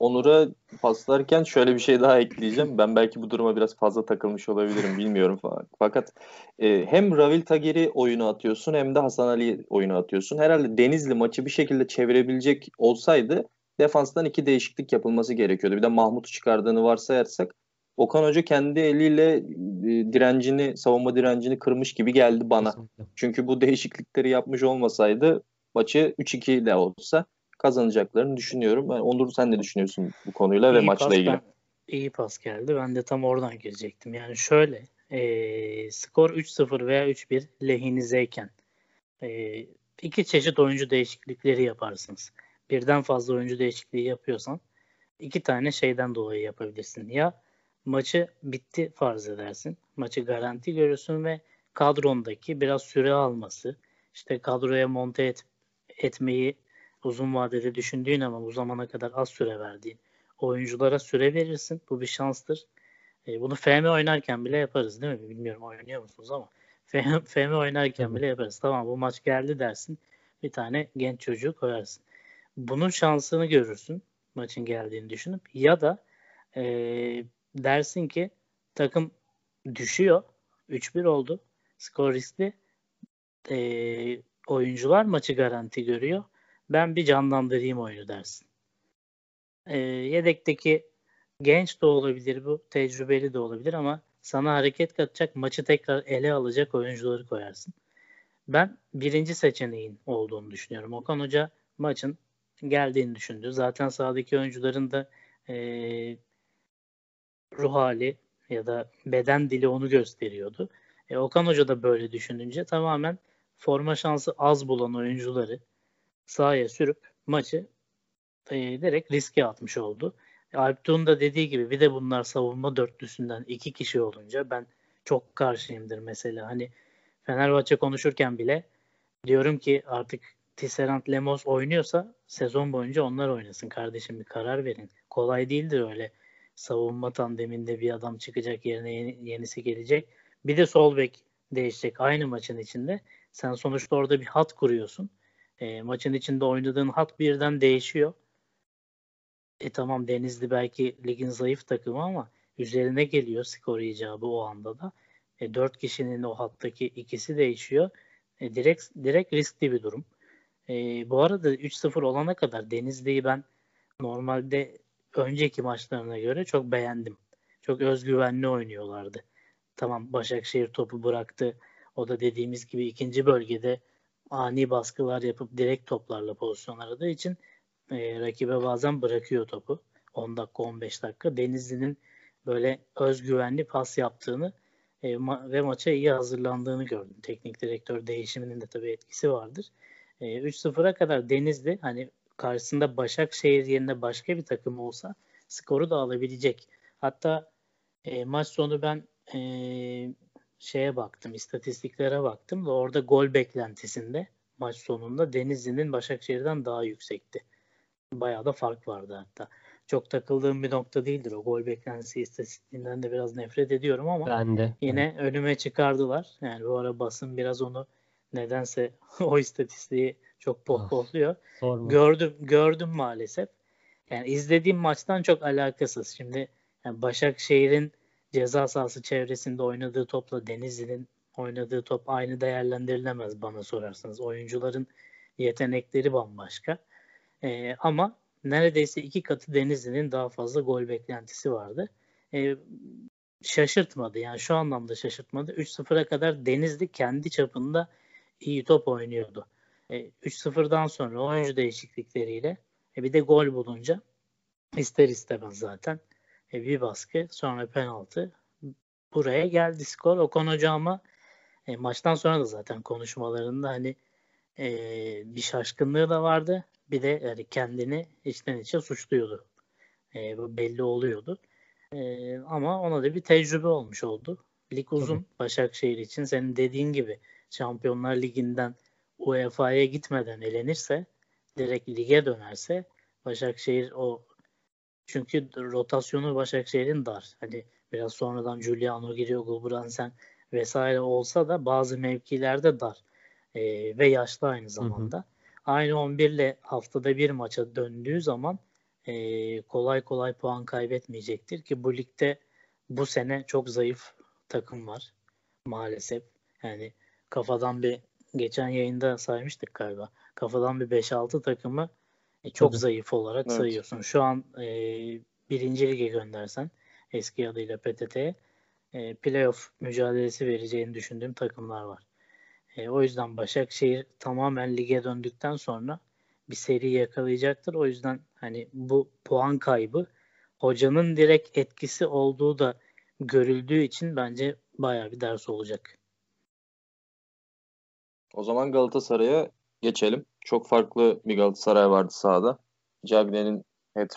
Onur'a paslarken şöyle bir şey daha ekleyeceğim. Ben belki bu duruma biraz fazla takılmış olabilirim bilmiyorum falan. Fakat e, hem Ravil Tager'i oyunu atıyorsun hem de Hasan Ali oyunu atıyorsun. Herhalde Denizli maçı bir şekilde çevirebilecek olsaydı defanstan iki değişiklik yapılması gerekiyordu. Bir de Mahmut'u çıkardığını varsayarsak Okan Hoca kendi eliyle e, direncini, savunma direncini kırmış gibi geldi bana. Kesinlikle. Çünkü bu değişiklikleri yapmış olmasaydı maçı 3-2 de olsa kazanacaklarını düşünüyorum. Yani Onur sen ne düşünüyorsun bu konuyla iyi ve maçla ilgili? Ben, iyi pas geldi. Ben de tam oradan girecektim. Yani şöyle e, skor 3-0 veya 3-1 lehinizeyken e, iki çeşit oyuncu değişiklikleri yaparsınız. Birden fazla oyuncu değişikliği yapıyorsan iki tane şeyden dolayı yapabilirsin. Ya maçı bitti farz edersin. Maçı garanti görürsün ve kadrondaki biraz süre alması, işte kadroya monte et, etmeyi uzun vadede düşündüğün ama bu zamana kadar az süre verdiğin oyunculara süre verirsin. Bu bir şanstır. E, bunu FM oynarken bile yaparız değil mi? Bilmiyorum oynuyor musunuz ama FM, FM oynarken bile yaparız. Tamam bu maç geldi dersin. Bir tane genç çocuğu koyarsın. Bunun şansını görürsün maçın geldiğini düşünüp ya da e, dersin ki takım düşüyor. 3-1 oldu. Skor riskli. E, oyuncular maçı garanti görüyor. Ben bir canlandırayım oyunu dersin. E, yedekteki genç de olabilir bu. Tecrübeli de olabilir ama sana hareket katacak, maçı tekrar ele alacak oyuncuları koyarsın. Ben birinci seçeneğin olduğunu düşünüyorum. Okan Hoca maçın geldiğini düşündü. Zaten sahadaki oyuncuların da e, ruh hali ya da beden dili onu gösteriyordu. E, Okan Hoca da böyle düşününce tamamen forma şansı az bulan oyuncuları sahaya sürüp maçı e, riske atmış oldu. Alptuğ'un da dediği gibi bir de bunlar savunma dörtlüsünden iki kişi olunca ben çok karşıyımdır mesela. Hani Fenerbahçe konuşurken bile diyorum ki artık Tisserand Lemos oynuyorsa sezon boyunca onlar oynasın kardeşim bir karar verin. Kolay değildir öyle savunma tandeminde bir adam çıkacak yerine yeni, yenisi gelecek. Bir de sol bek değişecek aynı maçın içinde. Sen sonuçta orada bir hat kuruyorsun. E, maçın içinde oynadığın hat birden değişiyor. E tamam Denizli belki ligin zayıf takımı ama üzerine geliyor skor icabı o anda da. E, 4 kişinin o hattaki ikisi değişiyor. E, direkt direkt riskli bir durum. E, bu arada 3-0 olana kadar Denizli'yi ben normalde önceki maçlarına göre çok beğendim. Çok özgüvenli oynuyorlardı. Tamam Başakşehir topu bıraktı. O da dediğimiz gibi ikinci bölgede ani baskılar yapıp direkt toplarla pozisyon aradığı için e, rakibe bazen bırakıyor topu. 10 dakika 15 dakika. Denizli'nin böyle özgüvenli pas yaptığını e, ma- ve maça iyi hazırlandığını gördüm. Teknik direktör değişiminin de tabii etkisi vardır. E, 3-0'a kadar Denizli hani karşısında Başakşehir yerine başka bir takım olsa skoru da alabilecek. Hatta e, maç sonu ben e, şeye baktım, istatistiklere baktım da orada gol beklentisinde maç sonunda Denizli'nin Başakşehir'den daha yüksekti. Bayağı da fark vardı hatta. Çok takıldığım bir nokta değildir o gol beklentisi istatistiğinden de biraz nefret ediyorum ama ben de. yine evet. önüme çıkardılar. Yani bu ara basın biraz onu nedense o istatistiği çok pohpohluyor. Oh, gördüm gördüm maalesef. Yani izlediğim maçtan çok alakasız. Şimdi yani Başakşehir'in ceza sahası çevresinde oynadığı topla Denizli'nin oynadığı top aynı değerlendirilemez bana sorarsanız. Oyuncuların yetenekleri bambaşka. Ee, ama neredeyse iki katı Denizli'nin daha fazla gol beklentisi vardı. Ee, şaşırtmadı yani şu anlamda şaşırtmadı. 3-0'a kadar Denizli kendi çapında iyi top oynuyordu. E, 3-0'dan sonra oyuncu değişiklikleriyle e, bir de gol bulunca ister istemez zaten e, bir baskı sonra penaltı buraya geldi skor. Okan Hoca ama e, maçtan sonra da zaten konuşmalarında hani e, bir şaşkınlığı da vardı. Bir de yani kendini içten içe suçluyordu. E, bu belli oluyordu. E, ama ona da bir tecrübe olmuş oldu. Lig uzun Tabii. Başakşehir için. Senin dediğin gibi Şampiyonlar Ligi'nden UEFA'ya gitmeden elenirse direkt lige dönerse Başakşehir o çünkü rotasyonu Başakşehir'in dar. Hani biraz sonradan Giuliano giriyor, Gulbransen vesaire olsa da bazı mevkilerde dar. E, ve yaşlı aynı zamanda. Hı hı. Aynı 11 ile haftada bir maça döndüğü zaman e, kolay kolay puan kaybetmeyecektir ki bu ligde bu sene çok zayıf takım var maalesef. Yani kafadan bir geçen yayında saymıştık galiba. Kafadan bir 5-6 takımı e, çok Tabii. zayıf olarak evet. sayıyorsun. Şu an e, birinci lige göndersen eski adıyla PTT'ye e, playoff mücadelesi vereceğini düşündüğüm takımlar var. E, o yüzden Başakşehir tamamen lige döndükten sonra bir seri yakalayacaktır. O yüzden hani bu puan kaybı hocanın direkt etkisi olduğu da görüldüğü için bence bayağı bir ders olacak. O zaman Galatasaray'a geçelim. Çok farklı bir Galatasaray vardı sahada. Cagne'nin hat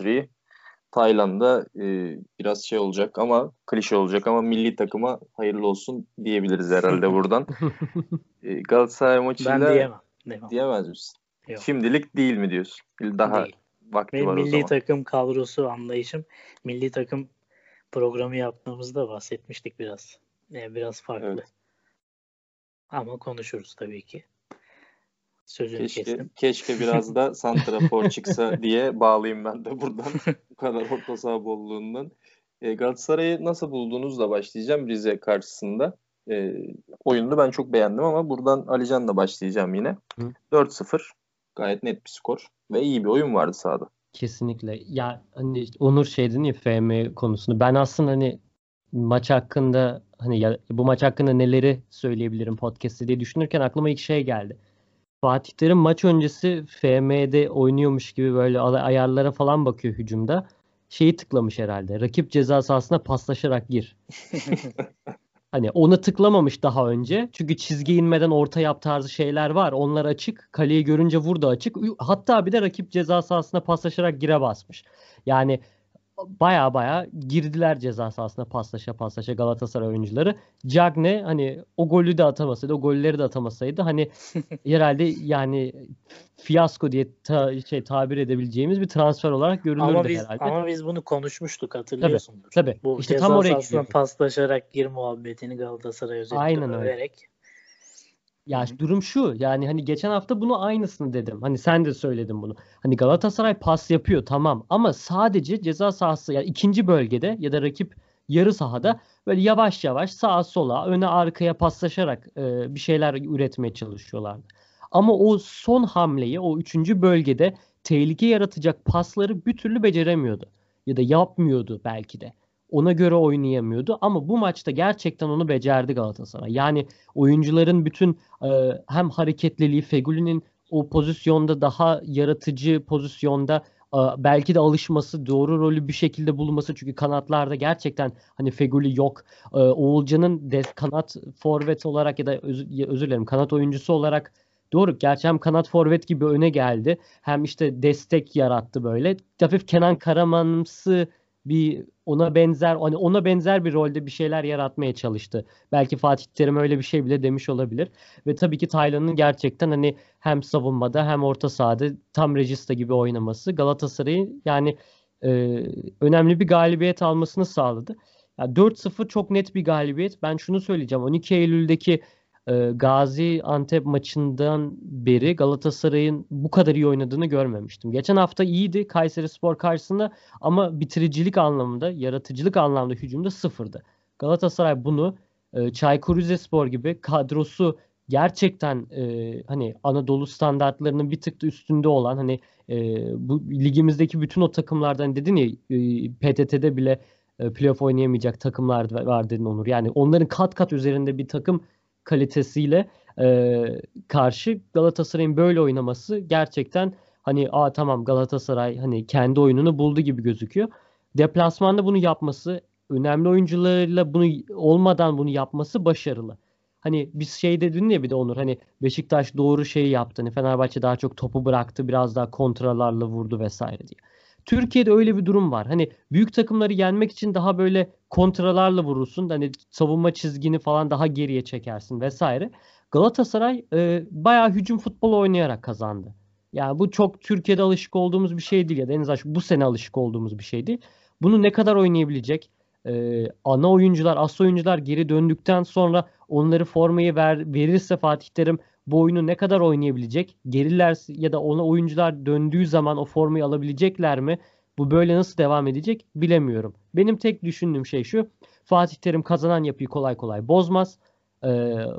Tayland'da e, biraz şey olacak ama klişe olacak ama milli takıma hayırlı olsun diyebiliriz herhalde buradan. e, Galatasaray maçıyla ben diyemem. Demem. diyemez misin? Yok. Şimdilik değil mi diyorsun? Daha Değil. vakti Benim var o milli zaman. takım kadrosu anlayışım milli takım programı yaptığımızda bahsetmiştik biraz. Yani biraz farklı. Evet. Ama konuşuruz tabii ki. Sözünü Keşke, kestim. keşke biraz da santrafor çıksa diye bağlayayım ben de buradan. Bu kadar orta saha bolluğundan. E, Galatasaray'ı nasıl bulduğunuzla başlayacağım Rize karşısında. E, oyunu ben çok beğendim ama buradan Alican'la başlayacağım yine. Hı. 4-0 gayet net bir skor ve iyi bir oyun vardı sahada. Kesinlikle. Ya hani Onur şey dedi ya FM konusunu. Ben aslında hani maç hakkında hani ya, bu maç hakkında neleri söyleyebilirim podcast'te diye düşünürken aklıma ilk şey geldi. Fatih Terim maç öncesi FM'de oynuyormuş gibi böyle ay- ayarlara falan bakıyor hücumda. Şeyi tıklamış herhalde. Rakip ceza sahasına paslaşarak gir. Hani ona tıklamamış daha önce. Çünkü çizgi inmeden orta yap tarzı şeyler var. Onlar açık. Kaleyi görünce vur da açık. Hatta bir de rakip ceza sahasına paslaşarak gire basmış. Yani baya baya girdiler ceza sahasına paslaşa paslaşa Galatasaray oyuncuları. Cagne hani o golü de atamasaydı, o golleri de atamasaydı hani herhalde yani fiyasko diye ta- şey tabir edebileceğimiz bir transfer olarak görülürdü ama biz herhalde. ama biz bunu konuşmuştuk hatırlıyorsundur. Tabii. Bu İşte ceza tam oraya paslaşarak gir muhabbetini Galatasaray özellikle Aynen öyle. Ya Hı hı. durum şu yani hani geçen hafta bunu aynısını dedim. Hani sen de söyledin bunu. Hani Galatasaray pas yapıyor tamam ama sadece ceza sahası yani ikinci bölgede ya da rakip yarı sahada böyle yavaş yavaş sağa sola öne arkaya paslaşarak e, bir şeyler üretmeye çalışıyorlardı. Ama o son hamleyi o üçüncü bölgede tehlike yaratacak pasları bir türlü beceremiyordu. Ya da yapmıyordu belki de. Ona göre oynayamıyordu ama bu maçta gerçekten onu becerdi Galatasaray. Yani oyuncuların bütün e, hem hareketliliği, Fegüli'nin o pozisyonda daha yaratıcı pozisyonda e, belki de alışması, doğru rolü bir şekilde bulması çünkü kanatlarda gerçekten hani Fegüli yok. E, Oğulcan'ın kanat forvet olarak ya da ya özür dilerim kanat oyuncusu olarak doğru gerçi hem kanat forvet gibi öne geldi hem işte destek yarattı böyle. Hafif Kenan Karaman'ımsı bir ona benzer hani ona benzer bir rolde bir şeyler yaratmaya çalıştı. Belki Fatih Terim öyle bir şey bile demiş olabilir. Ve tabii ki Taylan'ın gerçekten hani hem savunmada hem orta sahada tam Regista gibi oynaması Galatasaray'ı yani e, önemli bir galibiyet almasını sağladı. Yani 4-0 çok net bir galibiyet. Ben şunu söyleyeceğim. 12 Eylül'deki e, Gazi Antep maçından beri Galatasaray'ın bu kadar iyi oynadığını görmemiştim. Geçen hafta iyiydi Kayserispor karşısında ama bitiricilik anlamında, yaratıcılık anlamında hücumda sıfırdı. Galatasaray bunu e, Çaykur Rizespor gibi kadrosu gerçekten e, hani Anadolu standartlarının bir tık da üstünde olan hani e, bu ligimizdeki bütün o takımlardan dedin ya e, PTT'de bile e, playoff oynayamayacak takımlar var dedin Onur. Yani onların kat kat üzerinde bir takım kalitesiyle e, karşı Galatasaray'ın böyle oynaması gerçekten hani aa tamam Galatasaray hani kendi oyununu buldu gibi gözüküyor. Deplasmanda bunu yapması, önemli oyuncularıyla bunu olmadan bunu yapması başarılı. Hani biz şey dedin ya bir de Onur hani Beşiktaş doğru şeyi yaptı. Hani Fenerbahçe daha çok topu bıraktı, biraz daha kontralarla vurdu vesaire diye. Türkiye'de öyle bir durum var. Hani büyük takımları yenmek için daha böyle kontralarla vurursun. Hani savunma çizgini falan daha geriye çekersin vesaire. Galatasaray e, bayağı hücum futbolu oynayarak kazandı. Yani bu çok Türkiye'de alışık olduğumuz bir şey değil ya da en azından bu sene alışık olduğumuz bir şey değil. Bunu ne kadar oynayabilecek? Ee, ana oyuncular, as oyuncular geri döndükten sonra onları formayı ver, verirse Fatih Terim bu oyunu ne kadar oynayabilecek? Geriler ya da ona oyuncular döndüğü zaman o formayı alabilecekler mi? Bu böyle nasıl devam edecek bilemiyorum. Benim tek düşündüğüm şey şu. Fatih Terim kazanan yapıyı kolay kolay bozmaz. Ee,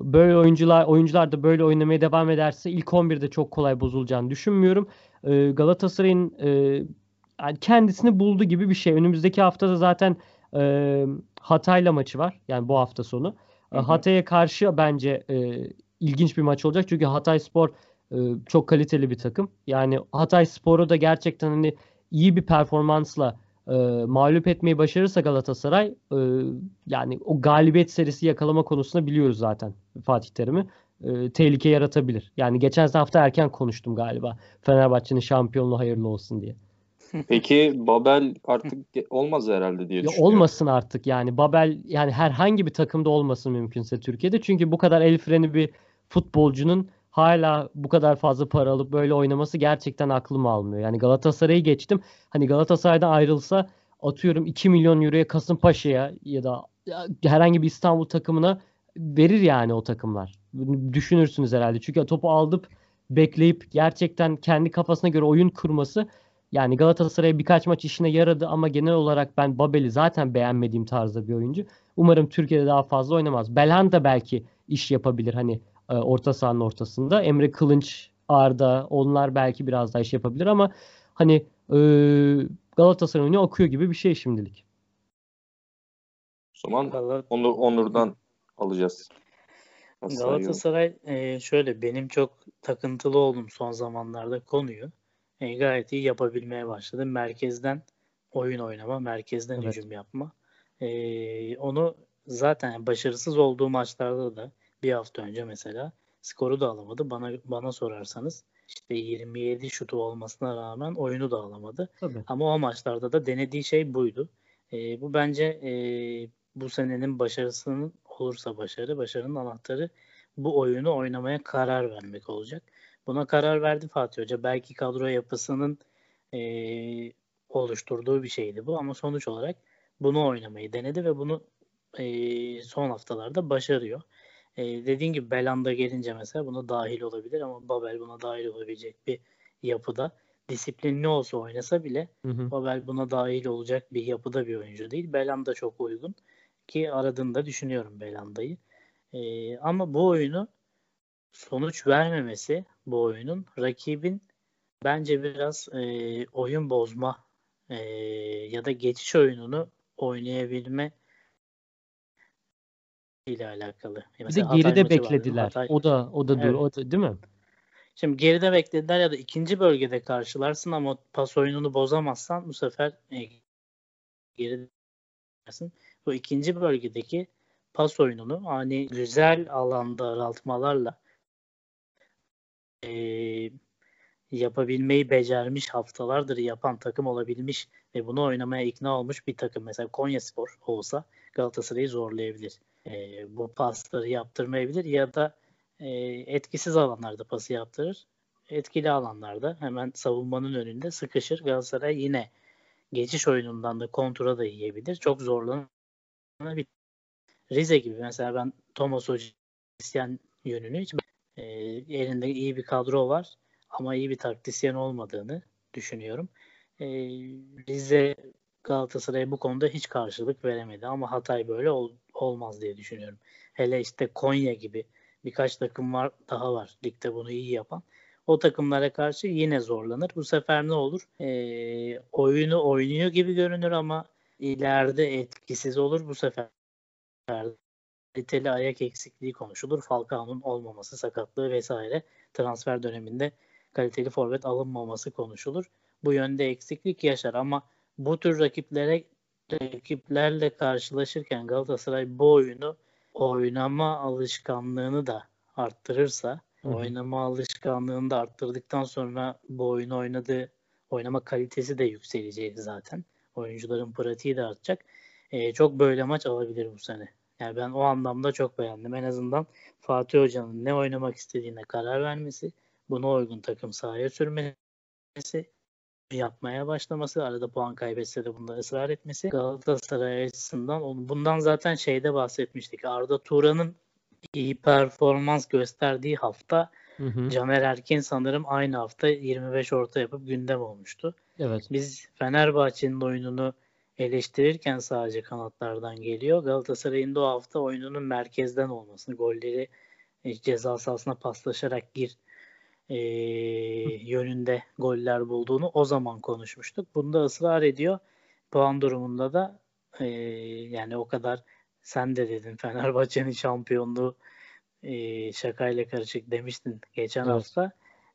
böyle oyuncular oyuncular da böyle oynamaya devam ederse ilk 11'de çok kolay bozulacağını düşünmüyorum. Ee, Galatasaray'ın e, kendisini buldu gibi bir şey. Önümüzdeki haftada zaten e, Hatay'la maçı var. Yani bu hafta sonu. Hı hı. Hatay'a karşı bence e, ilginç bir maç olacak. Çünkü Hatay Spor e, çok kaliteli bir takım. Yani Hatay Spor'u da gerçekten hani iyi bir performansla e, mağlup etmeyi başarırsa Galatasaray e, yani o galibiyet serisi yakalama konusunda biliyoruz zaten Fatih Terim'i. E, tehlike yaratabilir. Yani geçen hafta erken konuştum galiba. Fenerbahçe'nin şampiyonluğu hayırlı olsun diye. Peki Babel artık olmaz herhalde diye Ya düşünüyorum. olmasın artık yani Babel yani herhangi bir takımda olmasın mümkünse Türkiye'de. Çünkü bu kadar el freni bir futbolcunun hala bu kadar fazla para alıp böyle oynaması gerçekten aklım almıyor. Yani Galatasaray'ı geçtim. Hani Galatasaray'dan ayrılsa atıyorum 2 milyon euroya Kasımpaşa'ya ya da herhangi bir İstanbul takımına verir yani o takımlar. Düşünürsünüz herhalde. Çünkü topu alıp bekleyip gerçekten kendi kafasına göre oyun kurması yani Galatasaray'a birkaç maç işine yaradı ama genel olarak ben Babel'i zaten beğenmediğim tarzda bir oyuncu. Umarım Türkiye'de daha fazla oynamaz. Belhanda belki iş yapabilir hani e, orta sahanın ortasında. Emre Kılınç, Arda onlar belki biraz daha iş yapabilir ama hani e, Galatasaray oyunu akıyor gibi bir şey şimdilik. O zaman Onur, Onur'dan alacağız. Galatasaray'ı. Galatasaray e, şöyle benim çok takıntılı oldum son zamanlarda konuyu. E, gayet iyi yapabilmeye başladı. Merkezden oyun oynama, merkezden Evet. hücum yapma. E, onu zaten başarısız olduğu maçlarda da bir hafta önce mesela skoru da alamadı. Bana bana sorarsanız işte 27 şutu olmasına rağmen oyunu da alamadı. Tabii. Ama o maçlarda da denediği şey buydu. E, bu bence e, bu senenin başarısının olursa başarı, başarının anahtarı bu oyunu oynamaya karar vermek olacak. Buna karar verdi Fatih Hoca. Belki kadro yapısının e, oluşturduğu bir şeydi bu ama sonuç olarak bunu oynamayı denedi ve bunu e, son haftalarda başarıyor. E, dediğin gibi Belanda gelince mesela buna dahil olabilir ama Babel buna dahil olabilecek bir yapıda. Disiplinli olsa oynasa bile Hı hı. Babel buna dahil olacak bir yapıda bir oyuncu değil. Belanda çok uygun ki aradığını da düşünüyorum Belanda'yı. Ee, ama bu oyunu sonuç vermemesi bu oyunun rakibin bence biraz e, oyun bozma e, ya da geçiş oyununu oynayabilme ile alakalı. Bir de Mesela geride beklediler. Hatay- O da o da dur, Evet. o da değil mi? Şimdi geride beklediler ya da ikinci bölgede karşılarsın ama pas oyununu bozamazsan bu sefer e, geride. Bu ikinci bölgedeki pas oyununu hani güzel alanda daraltmalarla e, yapabilmeyi becermiş haftalardır yapan takım olabilmiş ve bunu oynamaya ikna olmuş bir takım. Mesela Konyaspor olsa Galatasaray'ı zorlayabilir. E, bu pasları yaptırmayabilir ya da e, etkisiz alanlarda pası yaptırır. Etkili alanlarda hemen savunmanın önünde sıkışır. Galatasaray yine geçiş oyunundan da kontura da yiyebilir. Çok zorlanabilir. Rize gibi mesela ben Thomas Hoca isteyen yönünü hiç e, elinde iyi bir kadro var ama iyi bir taktisyen olmadığını düşünüyorum. E, Rize Galatasaray'a bu konuda hiç karşılık veremedi ama Hatay böyle ol- olmaz diye düşünüyorum. Hele işte Konya gibi birkaç takım var daha var ligde bunu iyi yapan. O takımlara karşı yine zorlanır. Bu sefer ne olur? E, oyunu oynuyor gibi görünür ama ileride etkisiz olur. Bu sefer kaliteli ayak eksikliği konuşulur. Falcao'nun olmaması, sakatlığı vesaire transfer döneminde kaliteli forvet alınmaması konuşulur. Bu yönde eksiklik yaşar ama bu tür rakiplere rakiplerle karşılaşırken Galatasaray bu oyunu oynama alışkanlığını da arttırırsa, Hı oynama alışkanlığını da arttırdıktan sonra bu oyunu oynadığı oynama kalitesi de yükselecek zaten. Oyuncuların pratiği de artacak. Ee, çok böyle maç alabilir bu sene. Yani ben o anlamda çok beğendim. En azından Fatih Hoca'nın ne oynamak istediğine karar vermesi, buna uygun takım sahaya sürmesi, yapmaya başlaması, arada puan kaybetse de bunda ısrar etmesi Galatasaray açısından bundan zaten şeyde bahsetmiştik. Arda Turan'ın iyi performans gösterdiği hafta Hı hı. Caner Erkin sanırım aynı hafta 25 orta yapıp gündem olmuştu. Evet. Biz Fenerbahçe'nin oyununu eleştirirken sadece kanatlardan geliyor. Galatasaray'ın da o hafta oyununun merkezden olmasını, golleri e, ceza sahasına paslaşarak gir e, yönünde goller bulduğunu o zaman konuşmuştuk. Bunda ısrar ediyor. Puan durumunda da e, yani o kadar sen de dedin Fenerbahçe'nin şampiyonluğu e, şakayla karışık demiştin geçen Evet. hafta.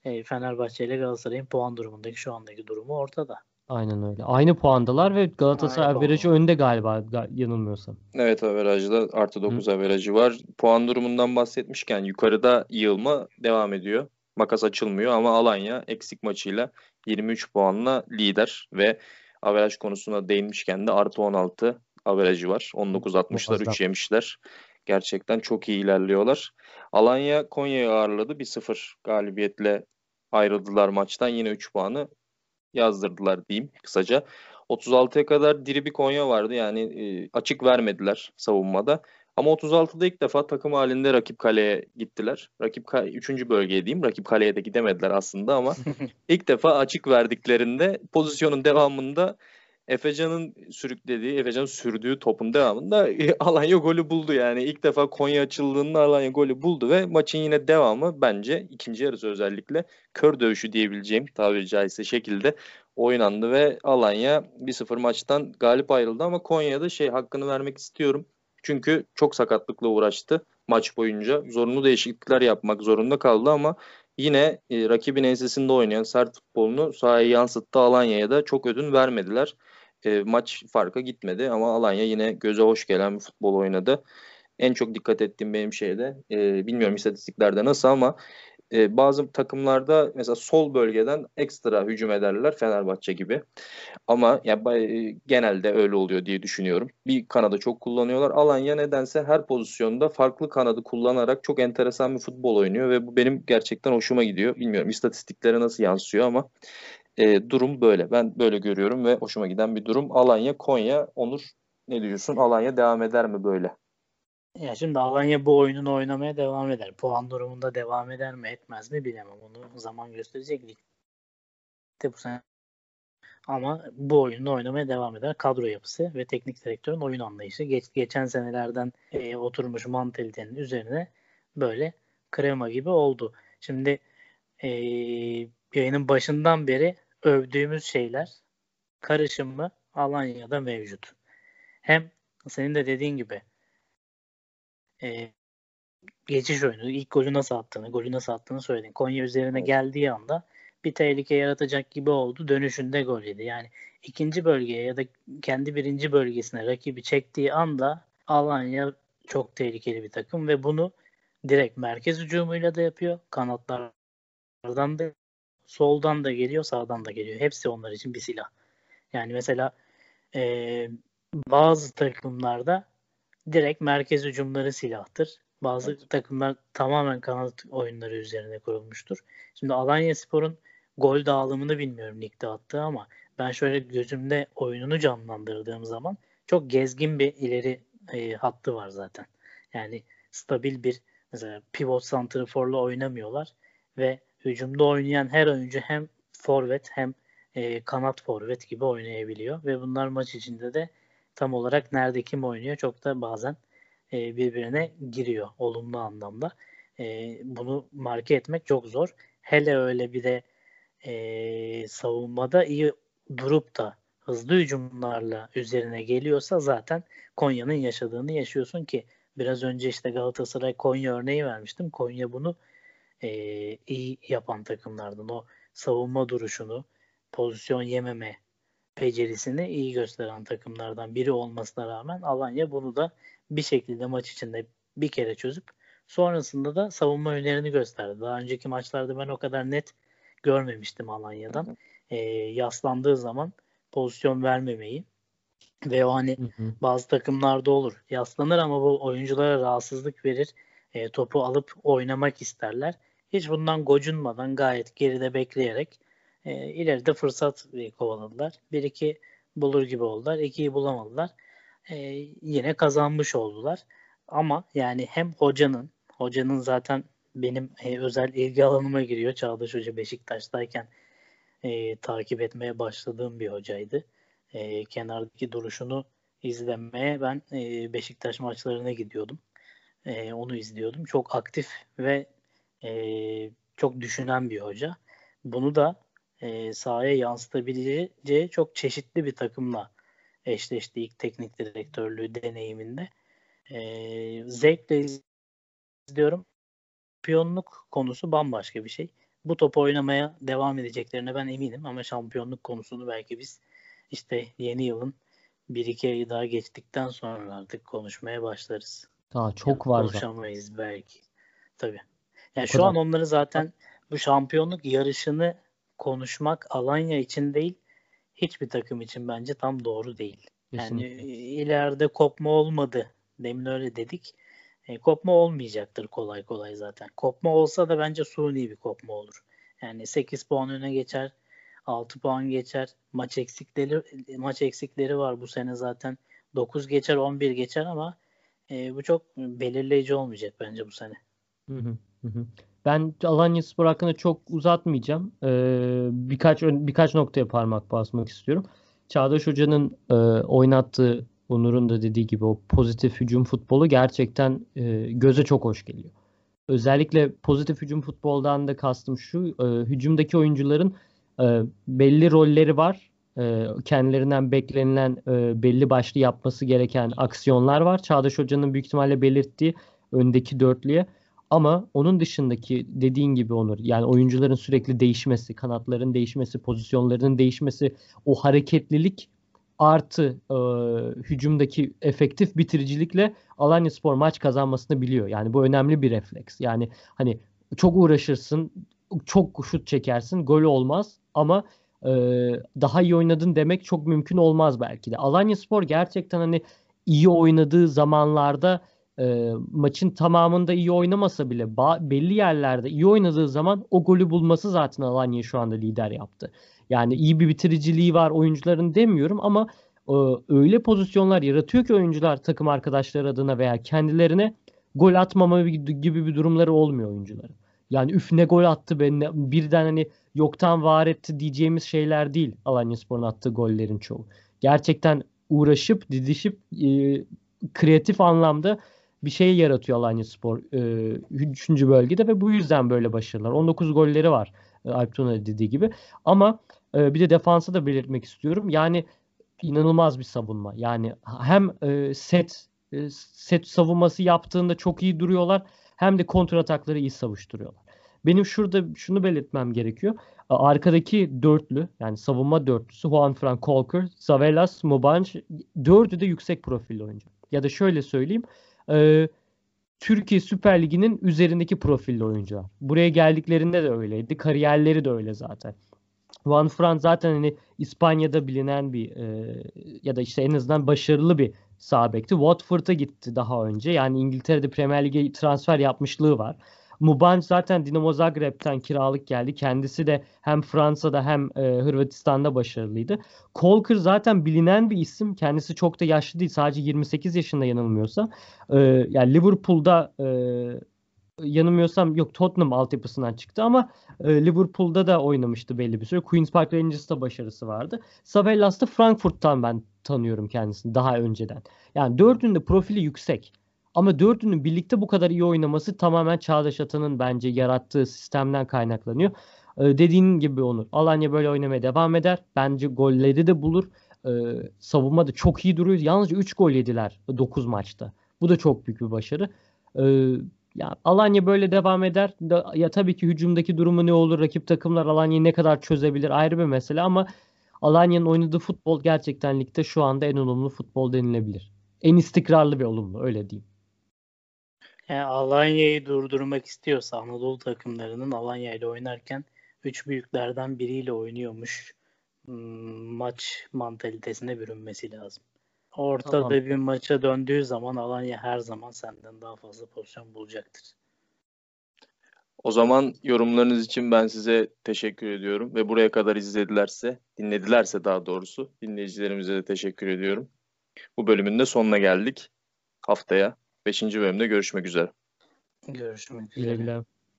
E, Fenerbahçe ile Galatasaray'ın puan durumundaki şu andaki durumu ortada. Aynen öyle. Aynı puandalar ve Galatasaray averajı önde galiba ga- yanılmıyorsam. Evet averajda artı 9 averajı var. Puan durumundan bahsetmişken yukarıda yığılma devam ediyor. Makas açılmıyor ama Alanya eksik maçıyla 23 puanla lider ve averaj konusuna değinmişken de artı 16 averajı var. 19-60'lar Muazzam. 3 yemişler. Gerçekten çok iyi ilerliyorlar. Alanya Konya'yı ağırladı. 1-0 galibiyetle ayrıldılar maçtan. Yine 3 puanı yazdırdılar diyeyim kısaca. 36'ya kadar diri bir Konya vardı. Yani e, açık vermediler savunmada. Ama 36'da ilk defa takım halinde rakip kaleye gittiler. Rakip ka- 3. bölgeye diyeyim. Rakip kaleye de gidemediler aslında ama ilk defa açık verdiklerinde pozisyonun devamında Efecan'ın sürüklediği, Efecan'ın sürdüğü topun devamında Alanya golü buldu yani. ilk defa Konya açıldığında Alanya golü buldu ve maçın yine devamı bence ikinci yarısı özellikle kör dövüşü diyebileceğim tabiri caizse şekilde oynandı ve Alanya 1-0 maçtan galip ayrıldı ama Konya'da şey hakkını vermek istiyorum. Çünkü çok sakatlıkla uğraştı maç boyunca. Zorunlu değişiklikler yapmak zorunda kaldı ama yine e, rakibin ensesinde oynayan sert futbolunu sahaya yansıttı. Alanya'ya da çok ödün vermediler. E, maç farka gitmedi ama Alanya yine göze hoş gelen bir futbol oynadı. En çok dikkat ettiğim benim şeyde e, bilmiyorum istatistiklerde nasıl ama e, bazı takımlarda mesela sol bölgeden ekstra hücum ederler Fenerbahçe gibi. Ama ya bay- genelde öyle oluyor diye düşünüyorum. Bir kanadı çok kullanıyorlar. Alanya nedense her pozisyonda farklı kanadı kullanarak çok enteresan bir futbol oynuyor ve bu benim gerçekten hoşuma gidiyor. Bilmiyorum istatistiklere nasıl yansıyor ama e, durum böyle. Ben böyle görüyorum ve hoşuma giden bir durum. Alanya, Konya, Onur ne diyorsun? Alanya devam eder mi böyle? Ya şimdi Alanya bu oyununu oynamaya devam eder. Puan durumunda devam eder mi etmez mi bilemem. Onu zaman gösterecek. Ligde bu sene. Ama bu oyunu oynamaya devam eder. Kadro yapısı ve teknik direktörün oyun anlayışı. Geç, geçen senelerden e, oturmuş mantalitenin üzerine böyle krema gibi oldu. Şimdi e, yayının başından beri övdüğümüz şeyler karışımı Alanya'da mevcut. Hem senin de dediğin gibi e, geçiş oyunu, ilk golü nasıl attığını, golü nasıl attığını söyledin. Konya üzerine geldiği anda bir tehlike yaratacak gibi oldu. Dönüşünde gol yedi. Yani ikinci bölgeye ya da kendi birinci bölgesine rakibi çektiği anda Alanya çok tehlikeli bir takım ve bunu direkt merkez hücumuyla da yapıyor. Kanatlardan da soldan da geliyor, sağdan da geliyor. Hepsi onlar için bir silah. Yani mesela e, bazı takımlarda direkt merkez hücumları silahtır. Bazı Evet. takımlar tamamen kanat oyunları üzerine kurulmuştur. Şimdi Alanya Spor'un gol dağılımını bilmiyorum ligde attığı ama ben şöyle gözümde oyununu canlandırdığım zaman çok gezgin bir ileri e, hattı var zaten. Yani stabil bir mesela pivot santraforla oynamıyorlar ve hücumda oynayan her oyuncu hem forvet hem e, kanat forvet gibi oynayabiliyor ve bunlar maç içinde de tam olarak nerede kim oynuyor çok da bazen e, birbirine giriyor olumlu anlamda. E, bunu marke etmek çok zor. Hele öyle bir de e, savunmada iyi durup da hızlı hücumlarla üzerine geliyorsa zaten Konya'nın yaşadığını yaşıyorsun ki biraz önce işte Galatasaray Konya örneği vermiştim. Konya bunu e, iyi yapan takımlardan. O savunma duruşunu, pozisyon yememe becerisini iyi gösteren takımlardan biri olmasına rağmen Alanya bunu da bir şekilde maç içinde bir kere çözüp sonrasında da savunma yönlerini gösterdi. Daha önceki maçlarda ben o kadar net görmemiştim Alanya'dan. E, yaslandığı zaman pozisyon vermemeyi ve o hani Hı hı. bazı takımlarda olur. Yaslanır ama bu oyunculara rahatsızlık verir. E, topu alıp oynamak isterler. Hiç bundan gocunmadan gayet geride bekleyerek e, ileride fırsat kovaladılar. Bir iki bulur gibi oldular. İkiyi bulamadılar. E, yine kazanmış oldular. Ama yani hem hocanın, hocanın zaten benim e, özel ilgi alanıma giriyor. Çağdaş Hoca Beşiktaş'tayken e, takip etmeye başladığım bir hocaydı. E, kenardaki duruşunu izlemeye ben e, Beşiktaş maçlarına gidiyordum. E, onu izliyordum. Çok aktif ve e, çok düşünen bir hoca. Bunu da e, sahaya yansıtabileceği çok çeşitli bir takımla eşleşti ilk teknik direktörlüğü deneyiminde. E, zevkle izliyorum. Şampiyonluk konusu bambaşka bir şey. bu topu oynamaya devam edeceklerine ben eminim ama şampiyonluk konusunu belki biz işte yeni yılın bir iki ayı daha geçtikten sonra artık konuşmaya başlarız. Daha çok yani var konuşamayız zaten. belki. Tabii. Yani şu an onları zaten bu şampiyonluk yarışını konuşmak Alanya için değil hiçbir takım için bence tam doğru değil. Kesinlikle. Yani ileride kopma olmadı. Demin öyle dedik. E, kopma olmayacaktır kolay kolay zaten. Kopma olsa da bence suni bir kopma olur. Yani 8 puan öne geçer. 6 puan geçer. Maç eksikleri maç eksikleri var bu sene zaten. 9 geçer, 11 geçer ama e, bu çok belirleyici olmayacak bence bu sene. Hı hı, hı. Ben Alanya Spor hakkında çok uzatmayacağım. Ee, birkaç birkaç noktaya parmak basmak istiyorum. Çağdaş Hoca'nın e, oynattığı Onur'un da dediği gibi o pozitif hücum futbolu gerçekten e, göze çok hoş geliyor. Özellikle pozitif hücum futboldan da kastım şu, e, hücumdaki oyuncuların e, belli rolleri var. E, kendilerinden beklenilen e, belli başlı yapması gereken aksiyonlar var. Çağdaş Hoca'nın büyük ihtimalle belirttiği öndeki dörtlüye. Ama onun dışındaki dediğin gibi Onur yani oyuncuların sürekli değişmesi, kanatların değişmesi, pozisyonlarının değişmesi, o hareketlilik artı e, hücumdaki efektif bitiricilikle Alanya Spor maç kazanmasını biliyor. Yani bu önemli bir refleks. Yani hani çok uğraşırsın, çok şut çekersin, gol olmaz ama e, daha iyi oynadın demek çok mümkün olmaz belki de. Alanya Spor gerçekten hani iyi oynadığı zamanlarda e, maçın tamamında iyi oynamasa bile belli yerlerde iyi oynadığı zaman o golü bulması zaten Alanya'yı şu anda lider yaptı. Yani iyi bir bitiriciliği var oyuncuların demiyorum ama e, öyle pozisyonlar yaratıyor ki oyuncular takım arkadaşları adına veya kendilerine gol atmama gibi bir durumları olmuyor oyuncuların. Yani üf ne gol attı be ne, birden hani yoktan var etti diyeceğimiz şeyler değil Alanya Spor'un attığı gollerin çoğu. Gerçekten uğraşıp didişip e, kreatif anlamda bir şey yaratıyor Alanya Spor e, 3. bölgede ve bu yüzden böyle başarılar. 19 golleri var e, Alp Tuna dediği gibi. Ama e, bir de defansa da belirtmek istiyorum. Yani inanılmaz bir savunma. Yani hem e, set e, set savunması yaptığında çok iyi duruyorlar hem de kontrol atakları iyi savuşturuyorlar. Benim şurada şunu belirtmem gerekiyor. Arkadaki dörtlü yani savunma dörtlüsü Juan Fran Colker, Zavelas, Mubanj dördü de yüksek profilli oyuncu. Ya da şöyle söyleyeyim. E, Türkiye Süper Ligi'nin üzerindeki profilli oyuncular. Buraya geldiklerinde de öyleydi. Kariyerleri de öyle zaten. Juan Fran zaten hani İspanya'da bilinen bir e, ya da işte en azından başarılı bir sağ bekti. Watford'a gitti daha önce. Yani İngiltere'de Premier Lig'e transfer yapmışlığı var. Mubanj zaten Dinamo Zagreb'ten kiralık geldi. Kendisi de hem Fransa'da hem e, Hırvatistan'da başarılıydı. Kolker zaten bilinen bir isim. Kendisi çok da yaşlı değil. Sadece 28 yaşında yanılmıyorsa. E, yani Liverpool'da e, yanılmıyorsam yok Tottenham altyapısından çıktı ama e, Liverpool'da da oynamıştı belli bir süre. Queen's Park Rangers'ta başarısı vardı. Savellas Frankfurt'tan ben tanıyorum kendisini daha önceden. Yani dördünün profili yüksek. Ama dördünün birlikte bu kadar iyi oynaması tamamen Çağdaş Atan'ın bence yarattığı sistemden kaynaklanıyor. Ee, dediğin gibi Onur. Alanya böyle oynamaya devam eder. Bence golleri de bulur. Ee, savunma da çok iyi duruyor. Yalnızca 3 gol yediler 9 maçta. Bu da çok büyük bir başarı. Ee, ya Alanya böyle devam eder. Ya tabii ki hücumdaki durumu ne olur? Rakip takımlar Alanya'yı ne kadar çözebilir ayrı bir mesele ama Alanya'nın oynadığı futbol gerçekten ligde şu anda en olumlu futbol denilebilir. En istikrarlı ve olumlu öyle diyeyim. Yani Alanya'yı durdurmak istiyorsa Anadolu takımlarının Alanya ile oynarken üç büyüklerden biriyle oynuyormuş hmm, maç mantalitesine bürünmesi lazım. Ortada tamam. bir maça döndüğü zaman Alanya her zaman senden daha fazla pozisyon bulacaktır. O zaman yorumlarınız için ben size teşekkür ediyorum ve buraya kadar izledilerse, dinledilerse daha doğrusu dinleyicilerimize de teşekkür ediyorum. Bu bölümün de sonuna geldik. Haftaya 5. bölümde görüşmek üzere. Görüşmek üzere. Güle güle.